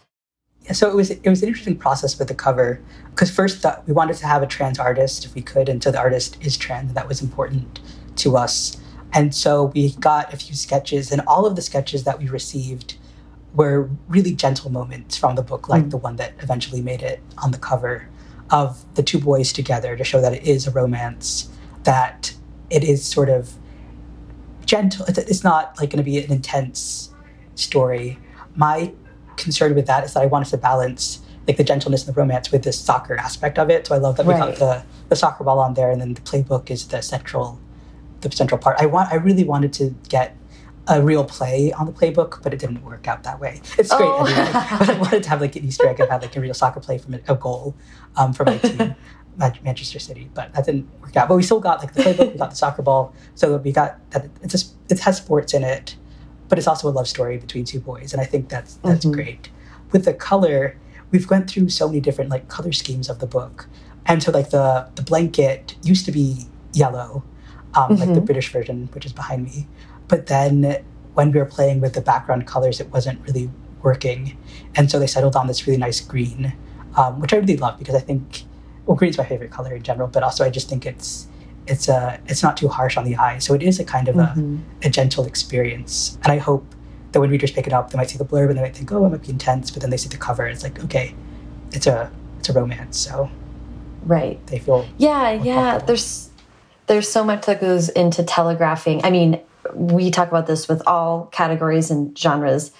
Yeah, so it was it was an interesting process with the cover because first uh, we wanted to have a trans artist if we could, and so the artist is trans, and that was important to us. And so we got a few sketches, and all of the sketches that we received were really gentle moments from the book, like mm. the one that eventually made it on the cover of the two boys together to show that it is a romance, that it is sort of gentle. It's not like going to be an intense story. My concern with that is that I wanted to balance like the gentleness and the romance with this soccer aspect of it. So I love that we got the the soccer ball on there, and then the playbook is the central the central part. I want I really wanted to get a real play on the playbook, but it didn't work out that way. It's great oh. anyway. but I wanted to have like an Easter egg and have like a real soccer play from a goal um, for my team, Manchester City. But that didn't work out. But we still got like the playbook, we got the soccer ball, so we got that. It's just it has sports in it, but it's also a love story between two boys, and I think that's that's mm-hmm. great. With the color, we've went through so many different like color schemes of the book, and so like the the blanket used to be yellow, um, mm-hmm. like the mm-hmm. British version, which is behind me. But then when we were playing with the background colors, it wasn't really working. And so they settled on this really nice green, um, which I really love because I think, well, green's my favorite color in general, but also I just think it's it's a uh, it's not too harsh on the eye. So it is a kind of mm-hmm. a, a gentle experience. And I hope that when readers pick it up, they might see the blurb and they might think, oh, it might be intense, but then they see the cover, it's like, okay, it's a it's a romance. So right, they feel yeah, yeah. There's there's so much that goes into telegraphing. I mean, we talk about this with all categories and genres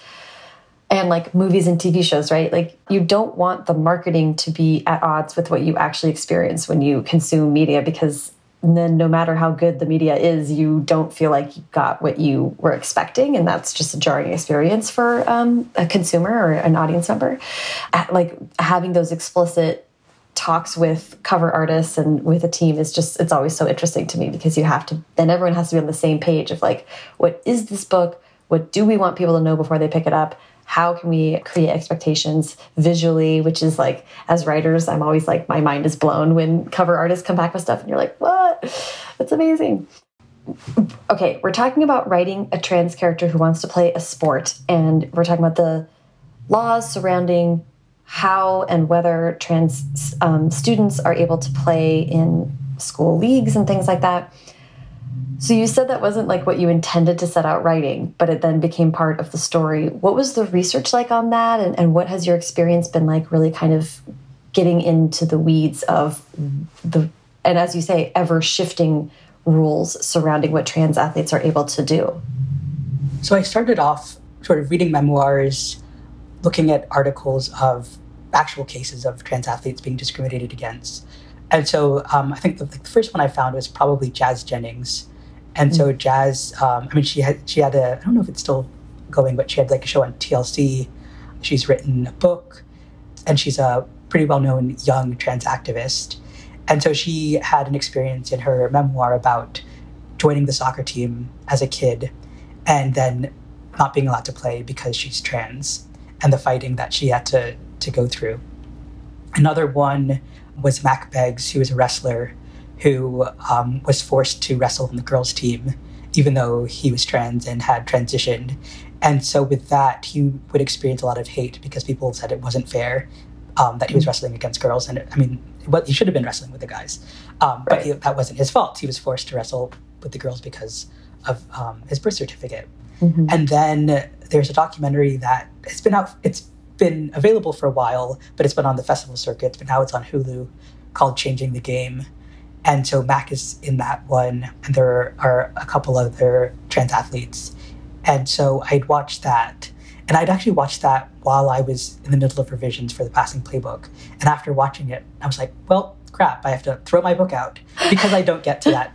and like movies and TV shows, right? Like you don't want the marketing to be at odds with what you actually experience when you consume media because then no matter how good the media is, you don't feel like you got what you were expecting. And that's just a jarring experience for um, a consumer or an audience member. Like having those explicit talks with cover artists and with a team is just it's always so interesting to me because you have to then everyone has to be on the same page of like what is this book? What do we want people to know before they pick it up? How can we create expectations visually? Which is like as writers i'm always like my mind is blown when cover artists come back with stuff and you're like what? That's amazing. Okay we're talking about writing a trans character who wants to play a sport and we're talking about the laws surrounding how and whether trans um, students are able to play in school leagues and things like that. So you said that wasn't like what you intended to set out writing, but it then became part of the story. What was the research like on that? And, and what has your experience been like really kind of getting into the weeds of the, and as you say, ever shifting rules surrounding what trans athletes are able to do? So I started off sort of reading memoirs, looking at articles of actual cases of trans athletes being discriminated against. And so um, I think the, the, first one I found was probably Jazz Jennings. And mm-hmm. so mm. Jazz, um, I mean, she had she had a I don't know if it's still going, but she had like a show on TLC. She's written a book, and she's a pretty well known young trans activist. And so she had an experience in her memoir about joining the soccer team as a kid and then not being allowed to play because she's trans and the fighting that she had to, to go through. Another one was Mack Beggs, who was a wrestler who um, was forced to wrestle on the girls' team, even though he was trans and had transitioned. And so, with that, he would experience a lot of hate because people said it wasn't fair um, that he was wrestling against girls. And I mean, what, he should have been wrestling with the guys, um, but he, that wasn't his fault. He was forced to wrestle with the girls because of um, his birth certificate. Mm-hmm. And then there's a documentary that it's been out. It's been available for a while, but it's been on the festival circuit. But now it's on Hulu, called "Changing the Game." And so Mack is in that one, and there are a couple other trans athletes. And so I'd watched that, and I'd actually watched that while I was in the middle of revisions for the passing playbook. And after watching it, I was like, well, crap, I have to throw my book out because I don't get to that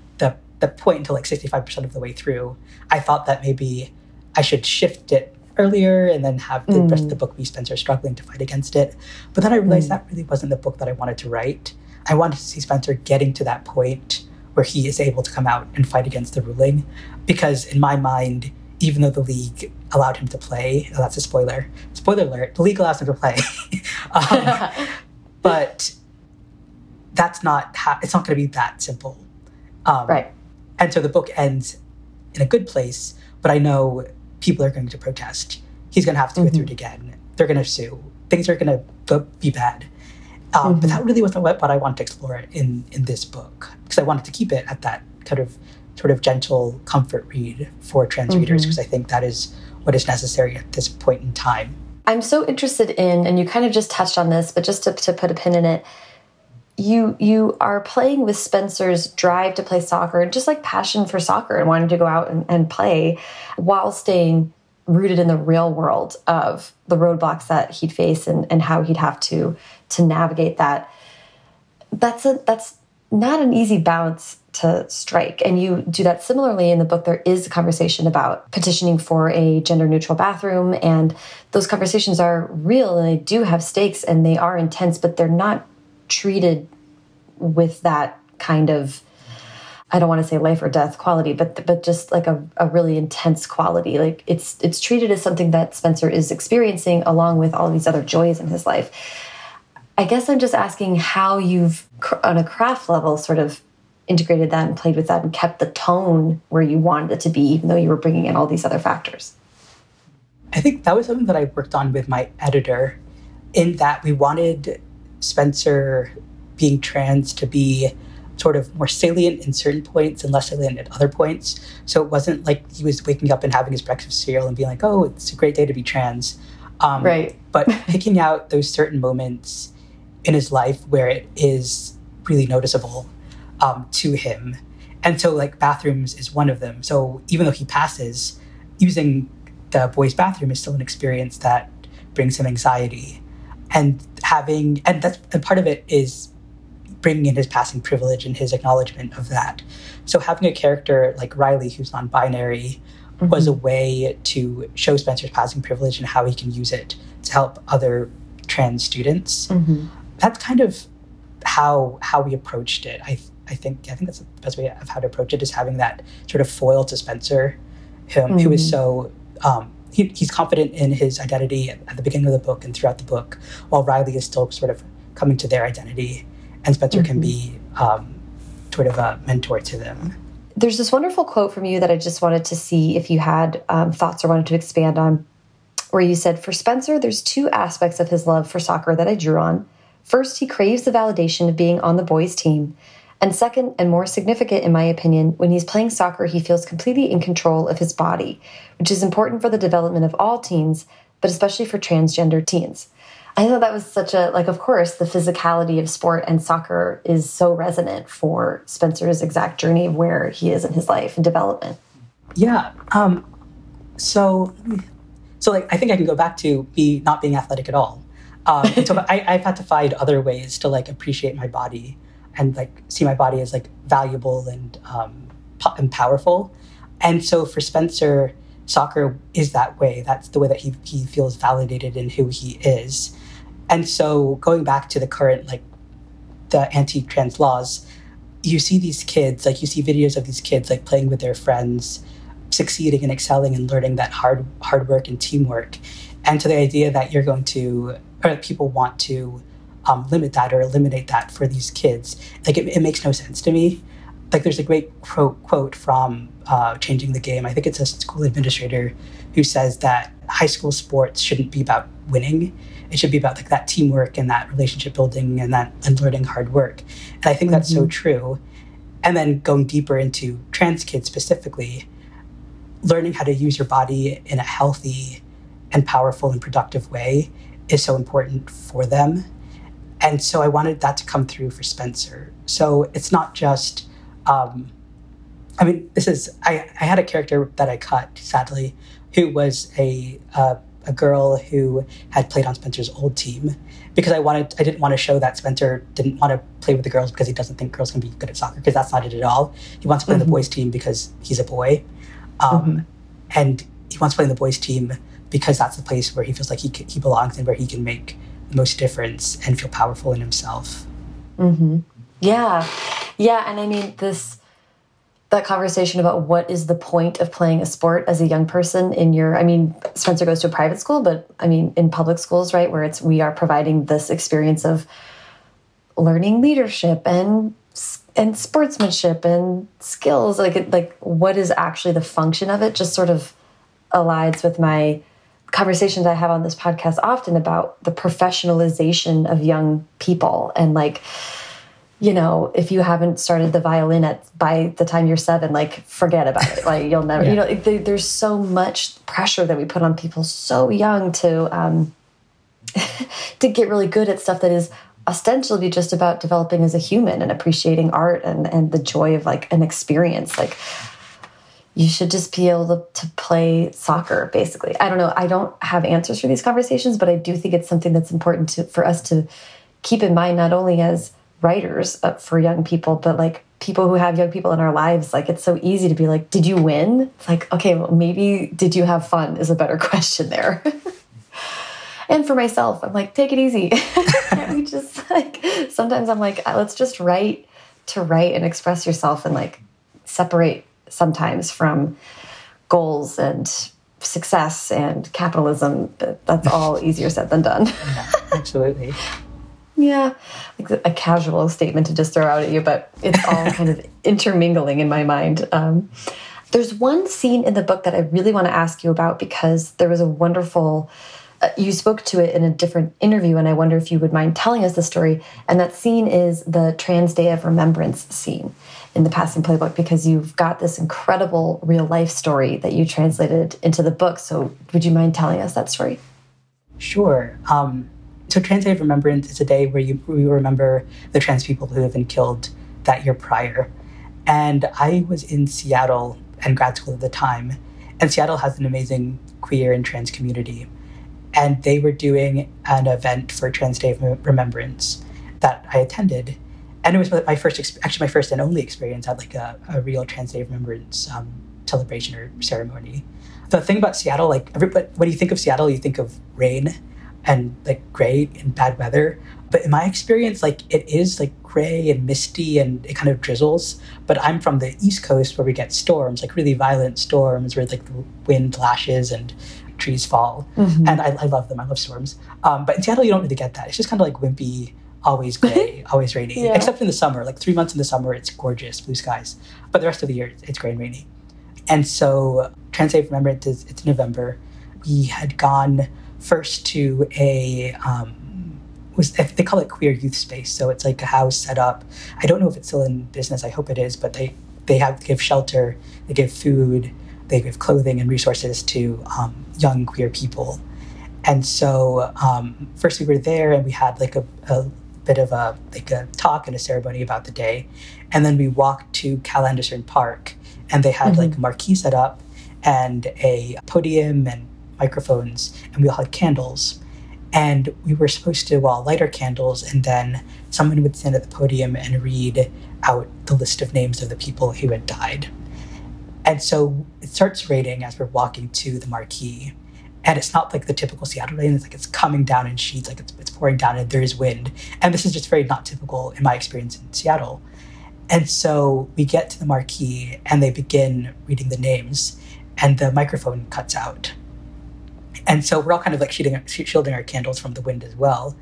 the point until like 65% of the way through. I thought that maybe I should shift it earlier and then have the mm. rest of the book be Spencer struggling to fight against it. But then I realized mm. that really wasn't the book that I wanted to write. I wanted to see Spencer getting to that point where he is able to come out and fight against the ruling. Because in my mind, even though the league allowed him to play, oh, that's a spoiler. Spoiler alert, the league allows him to play. um, but that's not how, it's not going to be that simple. Um, right. And so the book ends in a good place, but I know people are going to protest. He's going to have to mm-hmm. go through it again. They're going to sue. Things are going to be bad. Um, mm-hmm. But that really wasn't what, what I wanted to explore in in this book because I wanted to keep it at that kind of sort of gentle comfort read for trans mm-hmm. readers because I think that is what is necessary at this point in time. I'm so interested in, and you kind of just touched on this, but just to, to put a pin in it, you you are playing with Spencer's drive to play soccer and just like passion for soccer and wanting to go out and, and play while staying rooted in the real world of the roadblocks that he'd face and, and how he'd have to to navigate that. That's a that's not an easy balance to strike. And you do that similarly in the book. There is a conversation about petitioning for a gender neutral bathroom. And those conversations are real and they do have stakes and they are intense, but they're not treated with that kind of I don't want to say life or death quality, but but just like a, a really intense quality. Like it's it's treated as something that Spencer is experiencing along with all these other joys in his life. I guess I'm just asking how you've on a craft level sort of integrated that and played with that and kept the tone where you wanted it to be, even though you were bringing in all these other factors. I think that was something that I worked on with my editor, in that we wanted Spencer being trans to be sort of more salient in certain points and less salient at other points. So it wasn't like he was waking up and having his breakfast cereal and being like, "Oh, it's a great day to be trans." Um, right. but picking out those certain moments in his life where it is really noticeable um, to him, and so like bathrooms is one of them. So even though he passes, using the boys' bathroom is still an experience that brings him anxiety, and having and that's and part of it is bringing in his passing privilege and his acknowledgement of that. So having a character like Riley, who's non-binary, mm-hmm. was a way to show Spencer's passing privilege and how he can use it to help other trans students. Mm-hmm. That's kind of how how we approached it. I I think I think that's the best way of how to approach it is having that sort of foil to Spencer, him mm-hmm. who is mm-hmm. so um, he, he's confident in his identity at, at the beginning of the book and throughout the book, while Riley is still sort of coming to their identity and Spencer mm-hmm. can be um, sort of a mentor to them. There's this wonderful quote from you that I just wanted to see if you had um, thoughts or wanted to expand on. where you said, For Spencer, there's two aspects of his love for soccer that I drew on. First, he craves the validation of being on the boys' team. And second, and more significant in my opinion, when he's playing soccer, he feels completely in control of his body, which is important for the development of all teens, but especially for transgender teens. I thought that was such a, like, of course, the physicality of sport and soccer is so resonant for Spencer's exact journey of where he is in his life and development. Yeah. Um, so, so like, I think I can go back to be not being athletic at all. Um, so I, I've had to find other ways to like appreciate my body and like see my body as like valuable and um, and powerful. And so for Spencer, soccer is that way. That's the way that he he feels validated in who he is. And so going back to the current like the anti-trans laws, you see these kids like you see videos of these kids like playing with their friends, succeeding and excelling and learning that hard hard work and teamwork. And to the idea that you're going to or that people want to um, limit that or eliminate that for these kids. Like it, it, makes no sense to me. Like there's a great quote, quote from uh, Changing the Game. I think it's a school administrator who says that high school sports shouldn't be about winning. It should be about like that teamwork and that relationship building and that and learning hard work. And I think that's mm-hmm. so true. And then going deeper into trans kids specifically, learning how to use your body in a healthy and powerful and productive way is so important for them. And so I wanted that to come through for Spencer. So it's not just, um, I mean, this is, I, I had a character that I cut, sadly, who was a, uh, a girl who had played on Spencer's old team because I wanted, I didn't want to show that Spencer didn't want to play with the girls because he doesn't think girls can be good at soccer because that's not it at all. He wants to play mm-hmm. on the boys' team because he's a boy. Um, mm-hmm. And he wants to play on the boys' team because that's the place where he feels like he, he belongs and where he can make most difference and feel powerful in himself. Mm-hmm. Yeah. Yeah. And I mean, this, that conversation about what is the point of playing a sport as a young person in your, I mean, Spencer goes to a private school, but I mean, in public schools, right, where it's, we are providing this experience of learning leadership and and sportsmanship and skills like like what is actually the function of it just sort of aligns with my conversations I have on this podcast often about the professionalization of young people and like you know if you haven't started the violin at by the time you're seven like forget about it like you'll never yeah. you know they, there's so much pressure that we put on people so young to um to get really good at stuff that is ostensibly just about developing as a human and appreciating art and and the joy of like an experience like you should just be able to, to, play soccer basically. I don't know. I don't have answers for these conversations but i do think it's something that's important to, for us to keep in mind not only as writers uh, for young people but like people who have young people in our lives. Like it's so easy to be like did you win? It's like okay well maybe did you have fun? is a better question there. And for myself i'm like take it easy. We just like sometimes i'm like let's just write to write and express yourself and like separate sometimes from goals and success and capitalism. But that's all easier said than done. yeah, absolutely. yeah, like a casual statement to just throw out at you, but it's all kind of intermingling in my mind. Um, there's one scene in the book that I really want to ask you about because there was a wonderful. Uh, you spoke to it in a different interview, and I wonder if you would mind telling us the story. And that scene is the Trans Day of Remembrance scene in the Passing Playbook because you've got this incredible real life story that you translated into the book. So, would you mind telling us that story? Sure. Um, so, Trans Day of Remembrance is a day where you, we remember the trans people who have been killed that year prior. And I was in Seattle and grad school at the time. And Seattle has an amazing queer and trans community. And they were doing an event for Trans Day of Remembrance that I attended and it was my first, actually my first and only experience at like a, a real Trans Day of Remembrance um, celebration or ceremony. The thing about Seattle, like everybody, when you think of Seattle, you think of rain and like gray and bad weather. But in my experience, like it is like gray and misty and it kind of drizzles. But I'm from the East Coast where we get storms, like really violent storms where like the wind lashes and trees fall. Mm-hmm. And I, I, love them. I love storms. Um, but in Seattle, you don't really get that. It's just kind of like wimpy always gray, always rainy. Yeah. Except in the summer, like three months in the summer, it's gorgeous, blue skies. But the rest of the year, it's gray and rainy. And so, Trans Day of Remembrance is it's November. we had gone first to a um, was they call it queer youth space. So it's like a house set up. I don't know if it's still in business. I hope it is, but they they have give shelter, they give food, they give clothing and resources to um, young queer people. And so um, first we were there and we had like a, a bit of a like a talk and a ceremony about the day, and then we walked to Cal Anderson Park and they had mm-hmm. like a marquee set up and a podium and microphones and we all had candles. And we were supposed to well light our candles and then someone would stand at the podium and read out the list of names of the people who had died. And so it starts raining as we're walking to the marquee and it's not like the typical seattle rain it's like it's coming down in sheets like it's, it's pouring down and there is wind. And this is just very not typical in my experience in seattle. And so we get to the marquee and they begin reading the names and the microphone cuts out. And so we're all kind of like shielding, shielding our candles from the wind as well.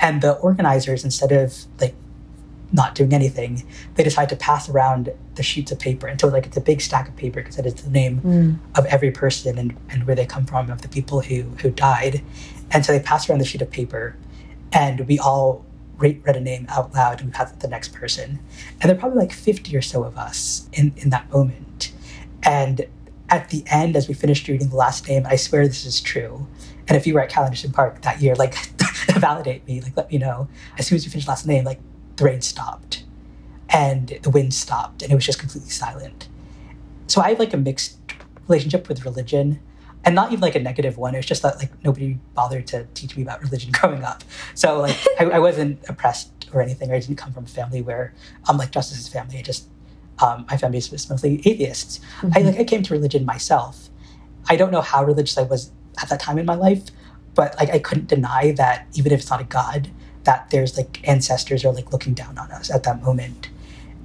And the organizers, instead of like not doing anything, they decide to pass around the sheets of paper. And so like it's a big stack of paper because it is the name mm. of every person and, and where they come from, of the people who who died. And so they pass around the sheet of paper and we all read, read a name out loud and we pass it to the next person. And there are probably like 50 or so of us in, in that moment. And at the end, as we finished reading the last name, I swear this is true. And if you were at Cal Anderson Park that year, like validate me, like let me know. As soon as we finished last name, like the rain stopped and the wind stopped and it was just completely silent. So I have like a mixed relationship with religion and not even like a negative one. It was just that like nobody bothered to teach me about religion growing up. So like I, I wasn't oppressed or anything. Or I didn't come from a family where I'm like Justice's family. I just um, my family is mostly atheists. Mm-hmm. I like I came to religion myself. I don't know how religious I was at that time in my life, but like I couldn't deny that even if it's not a god, that there's like ancestors are like looking down on us at that moment.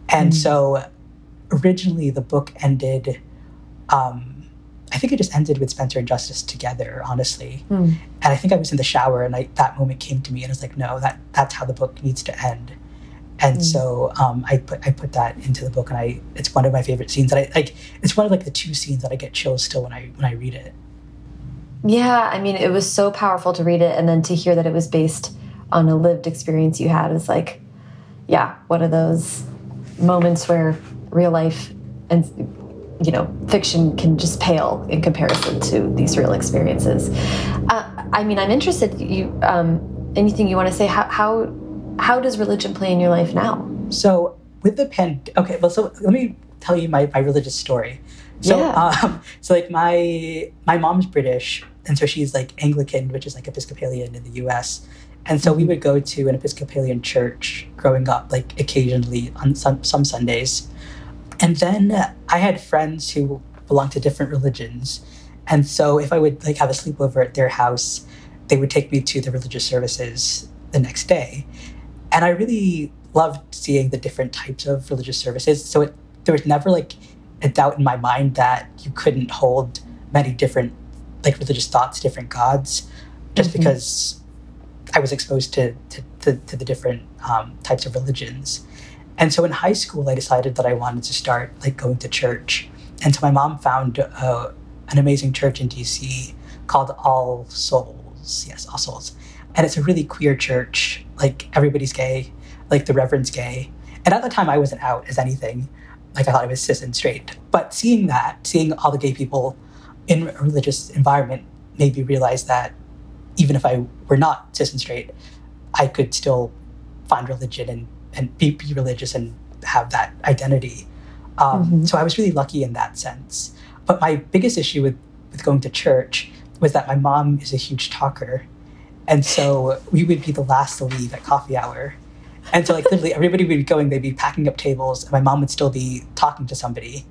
And mm-hmm. so originally the book ended um, I think it just ended with Spencer and Justice together, honestly. Mm. And I think I was in the shower and I, that moment came to me and I was like, no, that that's how the book needs to end and mm. so um, I put I put that into the book, and I it's one of my favorite scenes. That I like. It's one of like the two scenes that I get chills still when I when I read it. Yeah, I mean, it was so powerful to read it, and then to hear that it was based on a lived experience you had is like, yeah, one of those moments where real life and you know fiction can just pale in comparison to these real experiences. Uh, I mean, I'm interested. You um, anything you want to say? How how how does religion play in your life now? So with the pen, okay, well, so let me tell you my, my religious story. So, yeah. um, so like my my mom's British, and so she's like Anglican, which is like Episcopalian in the U.S. And so we would go to an Episcopalian church growing up, like occasionally on some some Sundays. And then I had friends who belonged to different religions, and so if I would like have a sleepover at their house, they would take me to the religious services the next day and I really loved seeing the different types of religious services. So it, there was never like a doubt in my mind that you couldn't hold many different like religious thoughts, different gods, just mm-hmm. because I was exposed to to, to, to the different um, types of religions. And so in high school, I decided that I wanted to start like going to church. And so my mom found uh, an amazing church in DC called All Souls. Yes, All Souls and it's a really queer church. Like everybody's gay, like the reverend's gay. And at the time, I wasn't out as anything. Like I thought I was cis and straight. But seeing that, seeing all the gay people in a religious environment, made me realize that even if I were not cis and straight, I could still find religion and, and be, be religious and have that identity. Um, mm-hmm. So I was really lucky in that sense. But my biggest issue with, with going to church was that my mom is a huge talker and so we would be the last to leave at coffee hour. And so, like, literally, everybody would be going, they'd be packing up tables, and my mom would still be talking to somebody.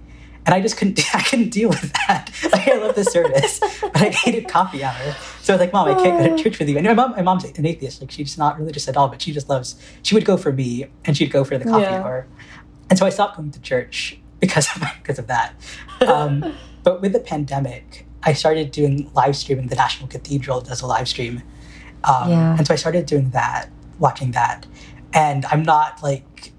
And I just couldn't, I couldn't deal with that. Like, I love the service, but I hated coffee hour. So I was like, Mom, I can't go to church with you. And my mom, my mom's an atheist. Like, she's not religious at all, but she just loves, she would go for me, and she'd go for the coffee yeah. hour. And so I stopped going to church because of, because of that. Um, but with the pandemic, I started doing live streaming. The National Cathedral does a live stream um, yeah. And so I started doing that, watching that. And I'm not like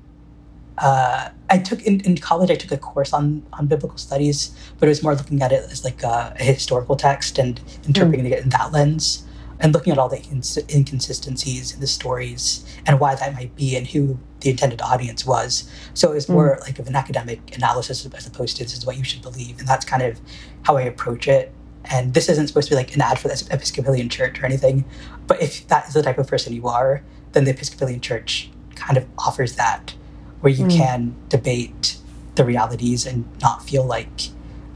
uh, I took in, in college. I took a course on on biblical studies, but it was more looking at it as like a, a historical text and interpreting mm. it in that lens, and looking at all the ins- inconsistencies in the stories and why that might be and who the intended audience was. So it was more mm. like of an academic analysis as opposed to this is what you should believe, and that's kind of how I approach it. And this isn't supposed to be like an ad for the Episcopalian Church or anything, but if that is the type of person you are, then the Episcopalian Church kind of offers that where you mm. can debate the realities and not feel like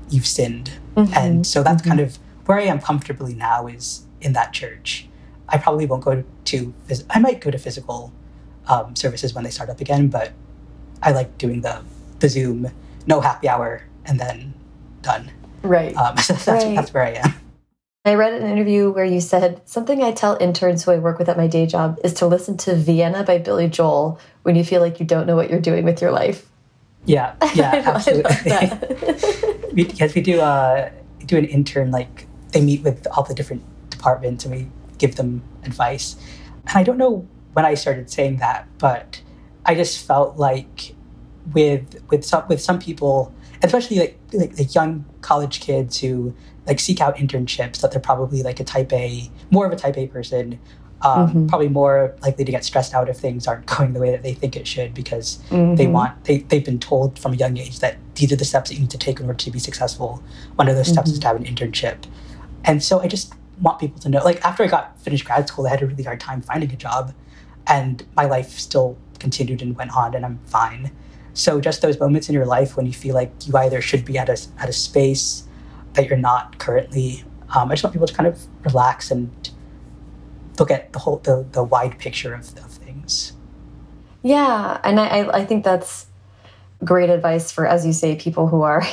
you've sinned. Mm-hmm. And so that's mm-hmm. kind of where I am comfortably now is in that church. I probably won't go to, I might go to physical um, services when they start up again, but I like doing the, the Zoom, no happy hour, and then done. Right. Um, so that's, right. that's where I am. I read an interview where you said something I tell interns who I work with at my day job is to listen to Vienna by Billy Joel when you feel like you don't know what you're doing with your life. Yeah, yeah, absolutely. because we do uh, do an intern like they meet with all the different departments and we give them advice. And I don't know when I started saying that, but I just felt like with with some with some people, especially like, like, like young college kids who like seek out internships that they're probably like a type A, more of a type A person, um, mm-hmm. probably more likely to get stressed out if things aren't going the way that they think it should because mm-hmm. they want they, they've been told from a young age that these are the steps that you need to take in order to be successful. One of those mm-hmm. steps is to have an internship. And so I just want people to know like after I got finished grad school, I had a really hard time finding a job and my life still continued and went on and I'm fine. So just those moments in your life when you feel like you either should be at a, at a space that you're not currently. Um, I just want people to kind of relax and look at the whole the, the wide picture of, of things. Yeah, and I, I think that's great advice for, as you say, people who are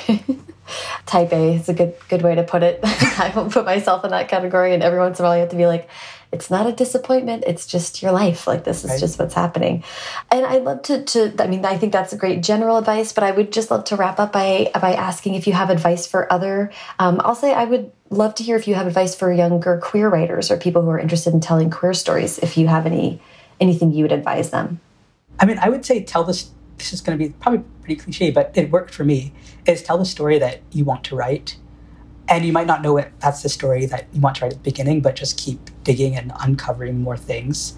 type A. It's a good good way to put it. I won't put myself in that category, and every once in a while you have to be like, it's not a disappointment. It's just your life. Like this is right. just what's happening. And i'd love to, to i mean i think that's a great general advice but i would just love to wrap up by by asking if you have advice for other um, i'll say i would love to hear if you have advice for younger queer writers or people who are interested in telling queer stories if you have any anything you would advise them. I mean i would say tell this this is going to be probably pretty cliche but it worked for me is tell the story that you want to write. And you might not know it that's the story that you want to write at the beginning but just keep digging and uncovering more things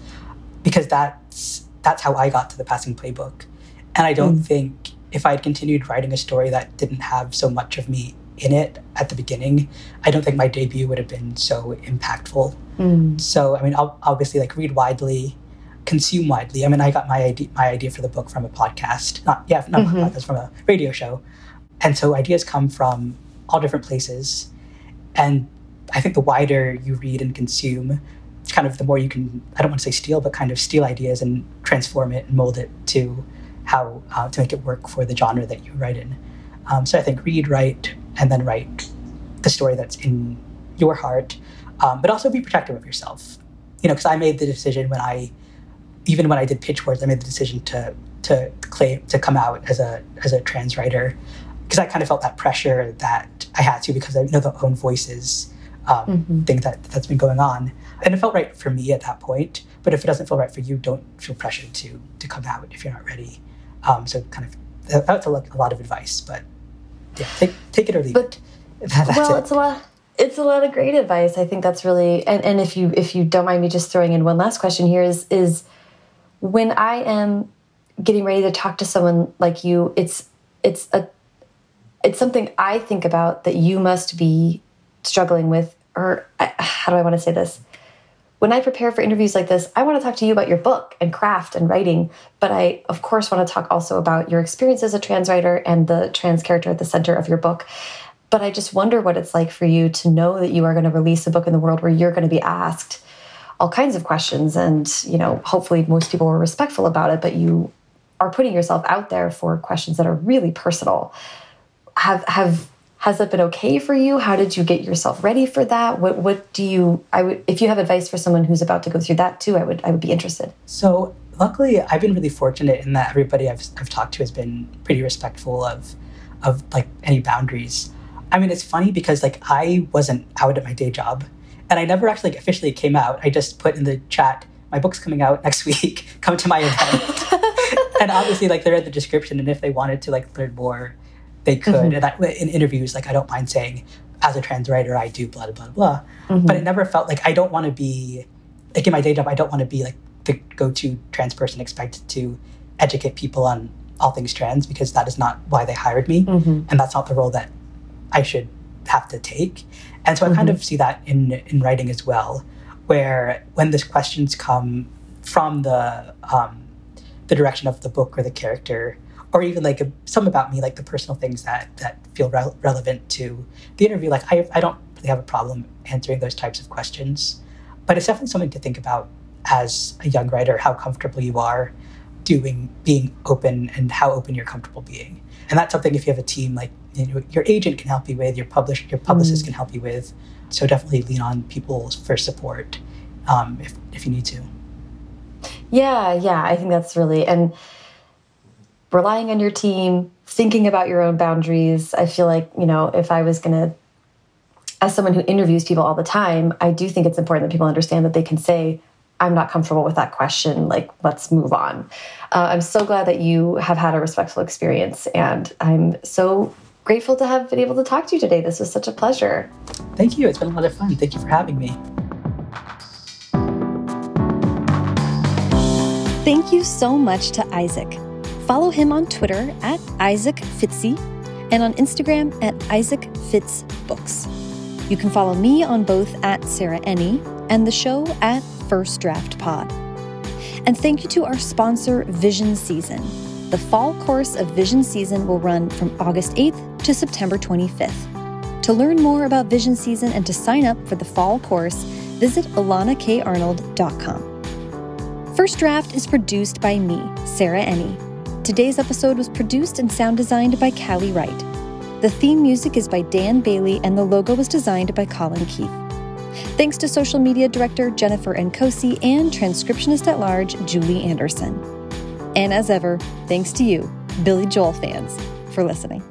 because that's that's how i got to the passing playbook and i don't mm. think if i had continued writing a story that didn't have so much of me in it at the beginning i don't think my debut would have been so impactful mm. so i mean I'll obviously like read widely consume widely i mean i got my idea my idea for the book from a podcast not yeah not mm-hmm. podcast from a radio show and so ideas come from all different places. And I think the wider you read and consume, kind of the more you can, I don't want to say steal, but kind of steal ideas and transform it and mold it to how uh, to make it work for the genre that you write in. Um, so I think read, write, and then write the story that's in your heart, um, but also be protective of yourself. You know, because I made the decision when I, even when I did pitch wars, I made the decision to to claim to come out as a as a trans writer because I kind of felt that pressure that I had to because I know the own voices um, mm-hmm. thing that that's been going on, and it felt right for me at that point. But if it doesn't feel right for you, don't feel pressured to to come out if you're not ready. Um, so kind of that's a, a lot of advice, but yeah, take take it or leave but, it. Well, it. it's a lot. It's a lot of great advice. I think that's really and, and if you if you don't mind me just throwing in one last question here is is when I am getting ready to talk to someone like you, it's it's a it's something I think about that you must be struggling with, or how do I want to say this? When I prepare for interviews like this, I want to talk to you about your book and craft and writing, but I, of course, want to talk also about your experience as a trans writer and the trans character at the center of your book. But I just wonder what it's like for you to know that you are going to release a book in the world where you're going to be asked all kinds of questions. And, you know, hopefully most people are respectful about it, but you are putting yourself out there for questions that are really personal have have has that been okay for you? How did you get yourself ready for that? What what do you I would if you have advice for someone who's about to go through that too, I would I would be interested. So luckily I've been really fortunate in that everybody I've I've talked to has been pretty respectful of of like any boundaries. I mean it's funny because like I wasn't out at my day job and I never actually officially came out. I just put in the chat, my book's coming out next week, come to my event. and obviously, like they read the description, and if they wanted to like learn more, they could. Mm-hmm. And I, in interviews, like I don't mind saying, as a trans writer, I do blah blah blah. Mm-hmm. But it never felt like I don't want to be like in my day job. I don't want to be like the go-to trans person expected to educate people on all things trans because that is not why they hired me, mm-hmm. and that's not the role that I should have to take. And so I kind mm-hmm. of see that in in writing as well, where when the questions come from the um, the direction of the book or the character, or even like a, some about me, like the personal things that that feel re- relevant to the interview. Like I I don't really have a problem answering those types of questions, but it's definitely something to think about as a young writer how comfortable you are doing being open and how open you're comfortable being. And that's something if you have a team like you know, your agent can help you with, your publish your publicist mm. can help you with. So definitely lean on people for support um, if if you need to. Yeah, yeah, I think that's really and relying on your team, thinking about your own boundaries. I feel like you know if I was going to as someone who interviews people all the time, I do think it's important that people understand that they can say, I'm not comfortable with that question. Like, let's move on. Uh, I'm so glad that you have had a respectful experience, and I'm so grateful to have been able to talk to you today. This was such a pleasure. Thank you. It's been a lot of fun. Thank you for having me. Thank you so much to Isaac. Follow him on Twitter at Isaac Fitzy and on Instagram at Isaac Fitz Books. You can follow me on both at Sarah Enni and the show at First Draft Pod. And thank you to our sponsor, Vision Season. The fall course of Vision Season will run from August 8th to September 25th. To learn more about Vision Season and to sign up for the fall course, visit elanakarnold.com. First Draft is produced by me, Sarah Enni. Today's episode was produced and sound designed by Callie Wright. The theme music is by Dan Bailey, and the logo was designed by Colin Keith. Thanks to social media director Jennifer Nkosi and transcriptionist at large Julie Anderson. And as ever, thanks to you, Billy Joel fans, for listening.